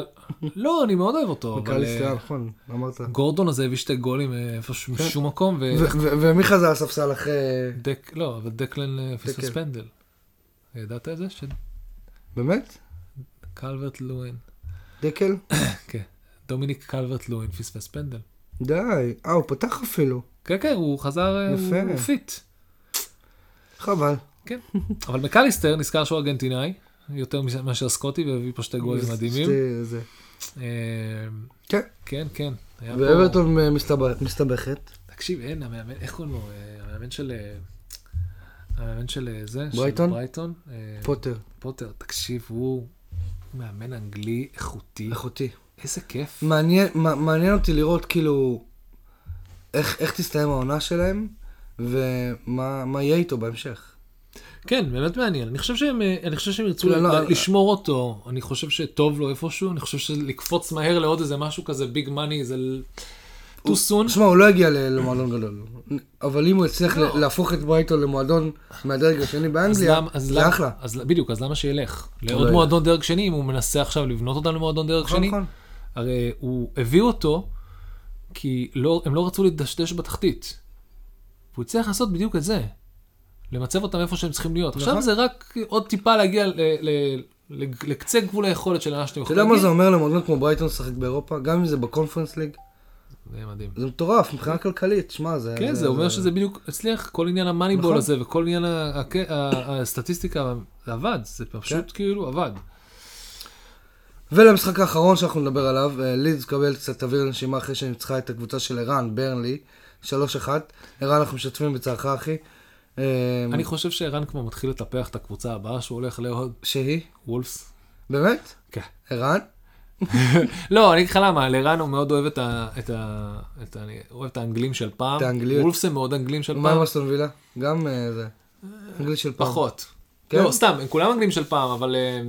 Speaker 2: לא, אני מאוד אוהב אותו.
Speaker 1: מקליסטר,
Speaker 2: אה,
Speaker 1: נכון, אמרת.
Speaker 2: גורדון הזה הביא שתי גולים אה, איפה ש- משום מקום,
Speaker 1: ומי חזר לספסל אחרי...
Speaker 2: דק, לא, אבל דקלן אה, פספס. פנדל. ידעת את זה?
Speaker 1: באמת?
Speaker 2: שקלברט לואין.
Speaker 1: דקל?
Speaker 2: כן. דומיניק קלברט לואין פספס פנדל.
Speaker 1: די. אה, הוא פתח אפילו.
Speaker 2: כן, כן, הוא חזר, אה,
Speaker 1: יפה.
Speaker 2: הוא fit.
Speaker 1: חבל.
Speaker 2: כן. אבל מקליסטר נזכר שהוא ארגנטינאי, יותר מאשר סקוטי, והביא פה שתי גולים מדהימים. אה,
Speaker 1: כן.
Speaker 2: כן, כן.
Speaker 1: ואברטון אה, מסתבכת.
Speaker 2: תקשיב, אין, המאמן, איך קוראים לו? אה, המאמן של... המאמן של זה? של
Speaker 1: ברייטון?
Speaker 2: ברייטון.
Speaker 1: פוטר.
Speaker 2: פוטר, תקשיב, הוא מאמן אנגלי איכותי.
Speaker 1: איכותי.
Speaker 2: איזה כיף.
Speaker 1: מעניין, מע- מעניין אותי לראות כאילו איך, איך תסתיים העונה שלהם ומה מה יהיה איתו בהמשך.
Speaker 2: כן, באמת מעניין. אני חושב שהם, אה, אני חושב שהם ירצו
Speaker 1: לא, לא,
Speaker 2: ל- לשמור אותו. אני חושב שטוב לו איפשהו. אני חושב שלקפוץ מהר לעוד איזה משהו כזה ביג מאני זה too soon.
Speaker 1: תשמע, הוא לא יגיע למועדון גדול, אבל אם הוא יצליח
Speaker 2: לא.
Speaker 1: להפוך את ברייטון למועדון מהדרג השני באנגליה,
Speaker 2: אז
Speaker 1: זה אחלה.
Speaker 2: אז בדיוק, אז למה שילך?
Speaker 1: לא
Speaker 2: לעוד
Speaker 1: ילך.
Speaker 2: מועדון דרג שני, אם הוא מנסה עכשיו לבנות אותנו למועדון דרג
Speaker 1: נכון,
Speaker 2: שני?
Speaker 1: נכון.
Speaker 2: הרי הוא הביא אותו כי לא, הם לא רצו לדשדש בתחתית. והוא הצליח לעשות בדיוק את זה. למצב אותם איפה שהם צריכים להיות. עכשיו
Speaker 1: נכון.
Speaker 2: זה רק עוד טיפה להגיע לקצה גבול היכולת של לאן שאתם
Speaker 1: אתה
Speaker 2: יכולים
Speaker 1: יודע מה. זה אומר למועדון כמו ברייטון לשחק באירופה? גם אם זה בקונפרנס ליג,
Speaker 2: זה מדהים.
Speaker 1: זה מטורף מבחינה כלכלית, שמע, זה...
Speaker 2: כן, זה אומר שזה בדיוק הצליח, כל עניין המאניבול
Speaker 1: נכון.
Speaker 2: הזה וכל עניין הסטטיסטיקה, זה עבד, זה פשוט כאילו עבד.
Speaker 1: ולמשחק האחרון שאנחנו נדבר עליו, אה, לידס קבל קצת אוויר לנשימה אחרי שניצחה את הקבוצה של ערן, ברנלי, 3-1. ערן, אנחנו משתפים בצערך, אחי. אה,
Speaker 2: אני חושב שערן כבר מתחיל לטפח את הקבוצה הבאה שהוא הולך לעוד
Speaker 1: שהיא?
Speaker 2: וולפס.
Speaker 1: באמת?
Speaker 2: כן.
Speaker 1: ערן?
Speaker 2: לא, אני אגיד לך למה, לערן הוא מאוד אוהב את ה... את ה... את ה... אני אוהב את האנגלים של פעם.
Speaker 1: את האנגליות.
Speaker 2: וולפס הם מאוד אנגלים של
Speaker 1: מה עם
Speaker 2: פעם.
Speaker 1: אסטון וילה? גם אה, זה. אנגלי של פעם.
Speaker 2: פחות.
Speaker 1: כן?
Speaker 2: לא, סתם, הם כולם אנגלים של פעם, אבל... אה,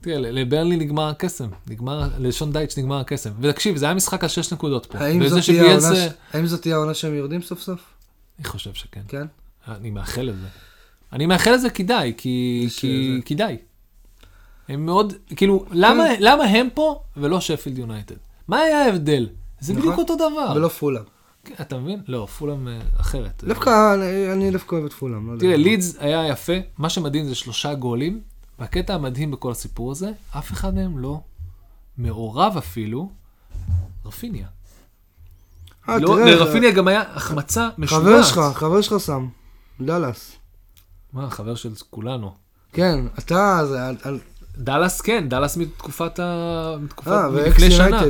Speaker 2: תראה, לברנלי נגמר הקסם. נגמר, לשון דייטש נגמר הקסם. ותקשיב, זה היה משחק על שש נקודות פה.
Speaker 1: האם זאת תהיה העונה שהם יורדים סוף סוף?
Speaker 2: אני חושב שכן.
Speaker 1: כן?
Speaker 2: אני מאחל לזה. אני מאחל לזה כי די, כי, כי,
Speaker 1: זה-
Speaker 2: כי די. הם מאוד, כאילו, למה, למה הם פה ולא שפילד יונייטד? מה היה ההבדל? זה
Speaker 1: נכון.
Speaker 2: בדיוק אותו דבר.
Speaker 1: ולא פולאם.
Speaker 2: כן, אתה מבין? לא, פולאם אה, אחרת.
Speaker 1: דווקא, אני- אני דווקא אוהב את פולאם. לא.
Speaker 2: תראה, לידס היה יפה, מה שמדהים זה שלושה גולים, והקטע המדהים בכל הסיפור הזה, אף אחד מהם לא מעורב אפילו, רפיניה.
Speaker 1: אה,
Speaker 2: לא, לרפיניה גם היה החמצה משוגעת.
Speaker 1: חבר שלך, חבר שלך שם. דאלאס.
Speaker 2: מה, חבר של כולנו.
Speaker 1: כן, אתה, זה, על-
Speaker 2: דאלאס כן, דאלאס מתקופת ה... מתקופת...
Speaker 1: אה, ואקס
Speaker 2: מלפני שנה.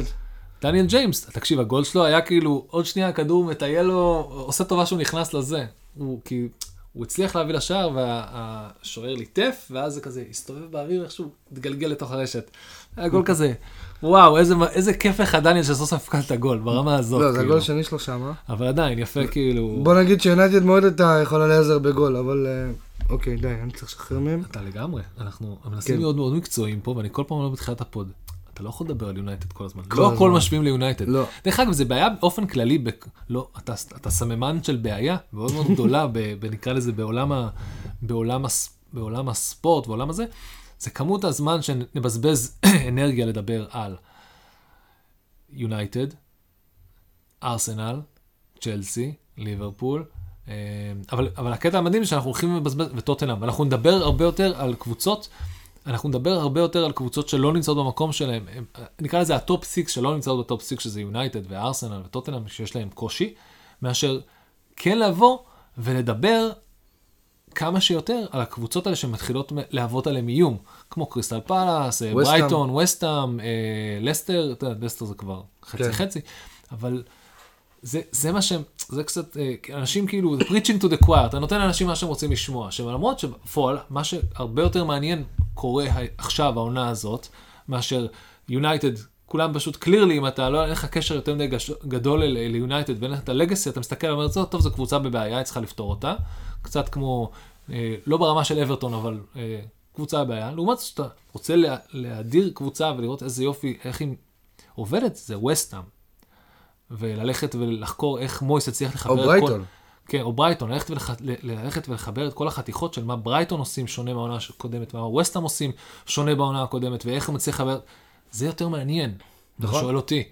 Speaker 2: דניאל ג'יימס, תקשיב, הגול שלו היה כאילו, עוד שנייה הכדור מטייל לו, עושה טובה שהוא נכנס לזה. הוא כי... הוא הצליח להביא לשער והשוער ליטף, ואז זה כזה הסתובב באוויר איכשהו, התגלגל לתוך הרשת. היה גול כזה, וואו, איזה, איזה כיף לך דניאל שסוף סוף הפקד את הגול, ברמה הזאת.
Speaker 1: לא, זה
Speaker 2: כאילו.
Speaker 1: הגול השני שלו שמה.
Speaker 2: אבל עדיין, יפה כאילו.
Speaker 1: בוא נגיד שיונייטד מאוד הייתה יכולה להיעזר בגול, אבל אה, אוקיי, די, אני צריך לשחרר מהם.
Speaker 2: אתה לגמרי, אנחנו מנסים
Speaker 1: כן.
Speaker 2: להיות מאוד מקצועיים פה, ואני כל פעם אומר בתחילת ה pod, אתה לא יכול לדבר על יונייטד כל הזמן.
Speaker 1: כל
Speaker 2: לא. הכל משווים ליונייטד.
Speaker 1: לא.
Speaker 2: דרך אגב, זה בעיה באופן כללי, בק- לא, אתה, אתה סממן של בעיה מאוד מאוד גדולה, ב, ב, נקרא לזה בעולם, ה, בעולם, הס, בעולם הספורט, בעולם הזה, זה כמות הזמן שנבזבז אנרגיה לדבר על יונייטד, ארסנל, צ'לסי, ליברפול, אה, אבל, אבל הקטע המדהים שאנחנו הולכים לבזבז, וטוטנאם, ואנחנו נדבר הרבה יותר על קבוצות, אנחנו נדבר הרבה יותר על קבוצות שלא נמצאות במקום שלהם, הם, נקרא לזה ה top six שלא נמצאות ב top six, שזה יונייטד וארסנל וטוטנאם, שיש להם קושי, מאשר כן לבוא ולדבר כמה שיותר על הקבוצות האלה שמתחילות להוות עליהם איום, כמו קריסטל פאלאס, אה. ברייטון, ווסטהאם, אה, לסטר, אתה יודע, לסטר זה כבר חצי
Speaker 1: כן.
Speaker 2: חצי, אבל זה, זה מה שהם, זה קצת, אה, אנשים כאילו, preaching to the choir, אתה נותן לאנשים מה שהם רוצים לשמוע, שלמרות שבפועל, מה שהרבה יותר מעניין קורה עכשיו, העונה הזאת, מאשר יונייטד, כולם פשוט קלירלי, אם אתה לא, אין לך קשר יותר מדי גדול ליונייטד ואין לך את הלגסי, אתה מסתכל ואומר, "טוב, טוב, זו קבוצה בבעיה, היא צריכה לפתור אותה. קצת כמו, אה, לא ברמה של אברטון, אבל אה, קבוצה בבעיה. לעומת זאת, שאתה רוצה לה, להדיר קבוצה ולראות איזה יופי, איך היא עובדת, זה וסטאם. וללכת ולחקור איך מויס הצליח לחבר
Speaker 1: או
Speaker 2: את כל...
Speaker 1: ברייטון.
Speaker 2: כן, או ברייטון, ללכת, ולח... ללכת ולחבר את כל החתיכות של מה ברייטון עושים שונה מהעונה הקודמת, מה ווסטהאם עושים שונה בעונה הקודמת, ואיך הוא מצליח לחבר, זה יותר מעניין, אתה
Speaker 1: נכון.
Speaker 2: שואל אותי.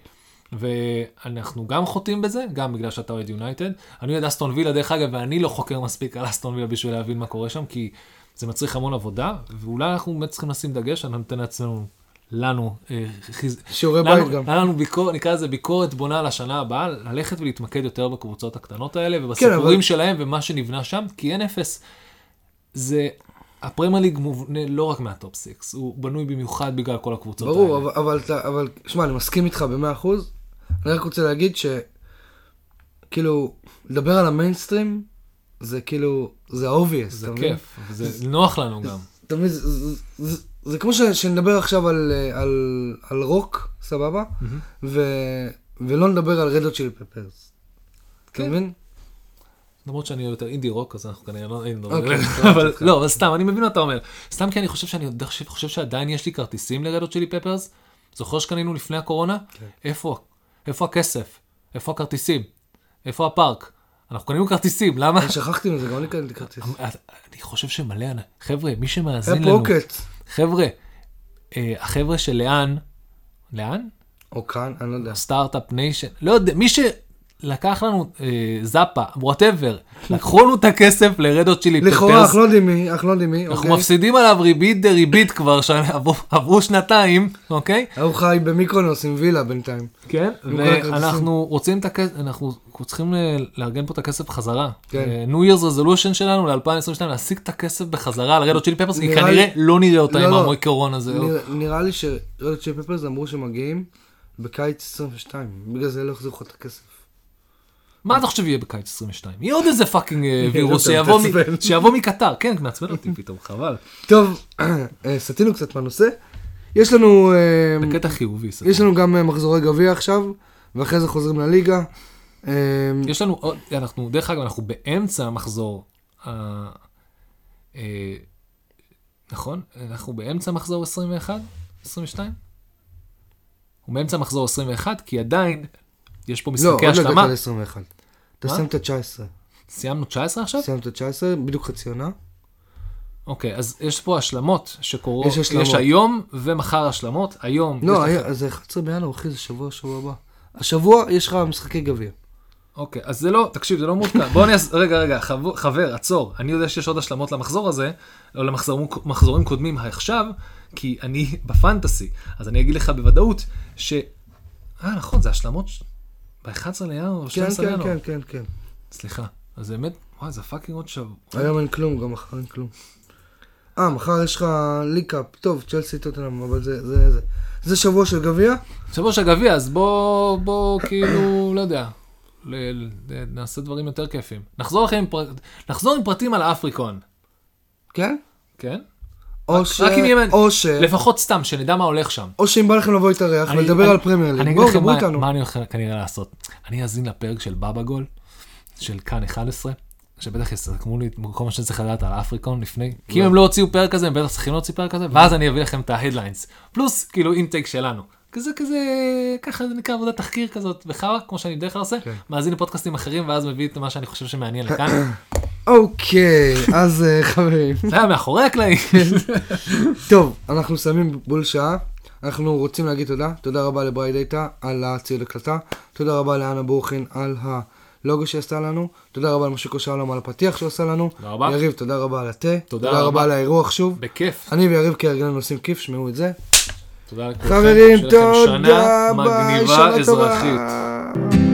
Speaker 2: ואנחנו גם חוטאים בזה, גם בגלל שאתה אוהד יונייטד. אני אוהד אסטון וילה, דרך אגב, ואני לא חוקר מספיק על אסטון וילה בשביל להבין מה קורה שם, כי זה מצריך המון עבודה, ואולי אנחנו באמת צריכים לשים דגש, אני נותן לעצמנו, לנו, אה.
Speaker 1: שיעורי בית גם.
Speaker 2: לנו ביקורת, נקרא לזה ביקורת בונה לשנה הבאה, ללכת ולהתמקד יותר בקבוצות הקטנות האלה
Speaker 1: כן,
Speaker 2: ובסיפורים
Speaker 1: אבל-
Speaker 2: שלהם ומה שנבנה שם, כי אין אפס. זה, הפרמייר ליג מובנה לא רק מה top six, הוא בנוי במיוחד בגלל כל הקבוצות
Speaker 1: ברור,
Speaker 2: האלה.
Speaker 1: אבל- אבל, אתה- אבל, שמע, אני מסכים איתך במאה אחוז. אני רק רוצה להגיד ש... כאילו, לדבר על המיינסטרים, זה כאילו, זה obvious.
Speaker 2: זה? כיף, וזה נוח לנו גם.
Speaker 1: אתה מבין, זה- זה- זה- זה כמו שנדבר עכשיו על, רוק, סבבה? ולא נדבר על רד הוט צ'ילי פפרס. אתה
Speaker 2: כן.
Speaker 1: מבין?
Speaker 2: למרות שאני יותר אינדי רוק, אז אנחנו כנראה לא היינו
Speaker 1: אוקיי,
Speaker 2: מדברים.
Speaker 1: סבבה,
Speaker 2: אבל
Speaker 1: סבבה.
Speaker 2: לא, אבל סתם, אני מבין מה אתה אומר. סתם כי אני חושב שאני חושב שעדיין יש לי כרטיסים לרד הוט צ'ילי פפרס. זוכר שקנינו לפני הקורונה?
Speaker 1: כן.
Speaker 2: איפה? איפה הכסף? איפה הכרטיסים? איפה הפארק? אנחנו קנינו כרטיסים, למה?
Speaker 1: שכחתי מזה, גם אני קניתי כרטיס.
Speaker 2: אני חושב שמלא, אנ- חבר'ה, מי שמאזין לנו,
Speaker 1: פוקט.
Speaker 2: חבר'ה, אה, החבר'ה של לאן, לאן?
Speaker 1: או כאן, אני לא יודע.
Speaker 2: סטארט-אפ ניישן, לא יודע, מי שלקח לנו אה, זאפה, וואטאבר, לקחו לנו את הכסף לרדות צ'ילי
Speaker 1: לכאורה,
Speaker 2: פפרס,
Speaker 1: אנחנו לא יודעים מי, אנחנו לא יודעים מי,
Speaker 2: אנחנו? מפסידים עליו ריבית דה ריבית כבר, שעברו- עברו שנתיים, אוקיי?
Speaker 1: הוא חי במיקרונוס עם וילה בינתיים.
Speaker 2: כן. ואנחנו רוצים את הכסף, אנחנו צריכים ל- לארגן פה את הכסף חזרה.
Speaker 1: כן.
Speaker 2: אה, New Year's Resolution שלנו ל-2022, להשיג את הכסף בחזרה על רד הוט צ'ילי פפרס, כי
Speaker 1: נראה
Speaker 2: כנראה לא נראה אותה
Speaker 1: לא,
Speaker 2: עם
Speaker 1: לא.
Speaker 2: האומיקרון הזה.
Speaker 1: נראה- לי שרד הוט צ'ילי פפרס אמרו שמגיעים בקיץ 22, בגלל זה לא החזירו לך את הכסף.
Speaker 2: מה אתה חושב יהיה בקיץ 22? יהיה עוד איזה fucking אה, וירוס שיבוא מקטר. כן, מעצבן אותי פתאום, חבל.
Speaker 1: טוב, אה, סטינו קצת מהנושא. יש לנו, אה,
Speaker 2: בקטע חיובי. סתם.
Speaker 1: יש לנו גם מחזורי גביע עכשיו, ואחרי זה חוזרים לליגה.
Speaker 2: יש לנו עוד, אנחנו, דרך אגב, אנחנו באמצע המחזור, נכון? אנחנו באמצע מחזור 21? 22? הוא באמצע מחזור 21, כי עדיין יש פה
Speaker 1: לא,
Speaker 2: משחקי
Speaker 1: עוד לא
Speaker 2: השלמה.
Speaker 1: הגעת ל-21. אתה
Speaker 2: מה?
Speaker 1: סיים את ה-19.
Speaker 2: סיימנו 19 עכשיו?
Speaker 1: סיימת את ה-19, בדיוק חצי עונה.
Speaker 2: אוקיי, אז יש פה השלמות שקורות,
Speaker 1: יש השלמות.
Speaker 2: יש היום ומחר השלמות, היום,
Speaker 1: לא,
Speaker 2: לך-
Speaker 1: היה- זה 11 בינואר, אחי, זה שבוע, שבוע הבא. השבוע יש לך משחקי גביע.
Speaker 2: אוקיי, אז זה לא, תקשיב, זה לא מעודכן. בוא אני אעשה, רגע, רגע, חבר, חבר, עצור. אני יודע שיש עוד השלמות למחזור הזה, או למחזורים קודמים עכשיו, כי אני בפנטסי. אז אני אגיד לך בוודאות ש... אה, נכון, זה השלמות ב-11 לינואר, ב-12
Speaker 1: כן, כן. כן, כן, כן.
Speaker 2: סליחה. אז באמת, וואי, זה fucking עוד שבוע.
Speaker 1: היום אין כלום, גם מחר אין כלום. אה, מחר יש לך ליג קאפ, טוב, צ'לסי טוטנאם, אבל זה, זה, זה. זה שבוע של גביע?
Speaker 2: שבוע של גביע, אז בוא, בוא, כאילו, לא יודע. ל- ל- נעשה דברים יותר כיפים. נחזור לכם עם, פר... נחזור עם פרטים על האפריקון,
Speaker 1: כן?
Speaker 2: כן?
Speaker 1: או
Speaker 2: רק-
Speaker 1: ש...
Speaker 2: רק אם יהיה-
Speaker 1: או ש...
Speaker 2: לפחות סתם, שנדע מה הולך שם.
Speaker 1: או שאם בא לכם לבוא להתארח ולדבר על פרמייר ליג, בואו, דברו איתנו.
Speaker 2: מה אני הולך כנראה לעשות. אני אאזין לפרק של בבא גול, של כאן 11, שבטח יסכמו לי כל מה שאני צריך לדעת על אפריקון לפני, כי אם הם לא הוציאו פרק כזה, הם בטח צריכים להוציא פרק כזה, ואז אני אביא לכם את ה headlines. פלוס כאילו intake שלנו. כזה כזה, ככה זה נקרא עבודת תחקיר כזאת וחרא, כמו שאני בדרך כלל עושה,
Speaker 1: כן.
Speaker 2: מאזין לפודקאסטים אחרים ואז מביא את מה שאני חושב שמעניין לכאן.
Speaker 1: אוקיי, אז אה, חברים.
Speaker 2: זה היה מאחורי הקלעים.
Speaker 1: טוב, אנחנו מסיימים בול שעה. אנחנו רוצים להגיד תודה. תודה רבה לברי דאטה על הציוד הקלטה. תודה רבה לאנה בורחין על הלוגו שעשתה לנו. תודה רבה למשיקו שלום על הפתיח שעושה לנו.
Speaker 2: תודה רבה.
Speaker 1: יריב, תודה רבה על התה.
Speaker 2: תודה
Speaker 1: רבה. על האירוח שוב.
Speaker 2: בכיף.
Speaker 1: אני ויריב כהרגלנו עושים כיף, שמעו את זה.
Speaker 2: תודה לכולכם.
Speaker 1: חברים,
Speaker 2: שנה
Speaker 1: תודה, ביי,
Speaker 2: מגניבה
Speaker 1: שנה
Speaker 2: אזרחית.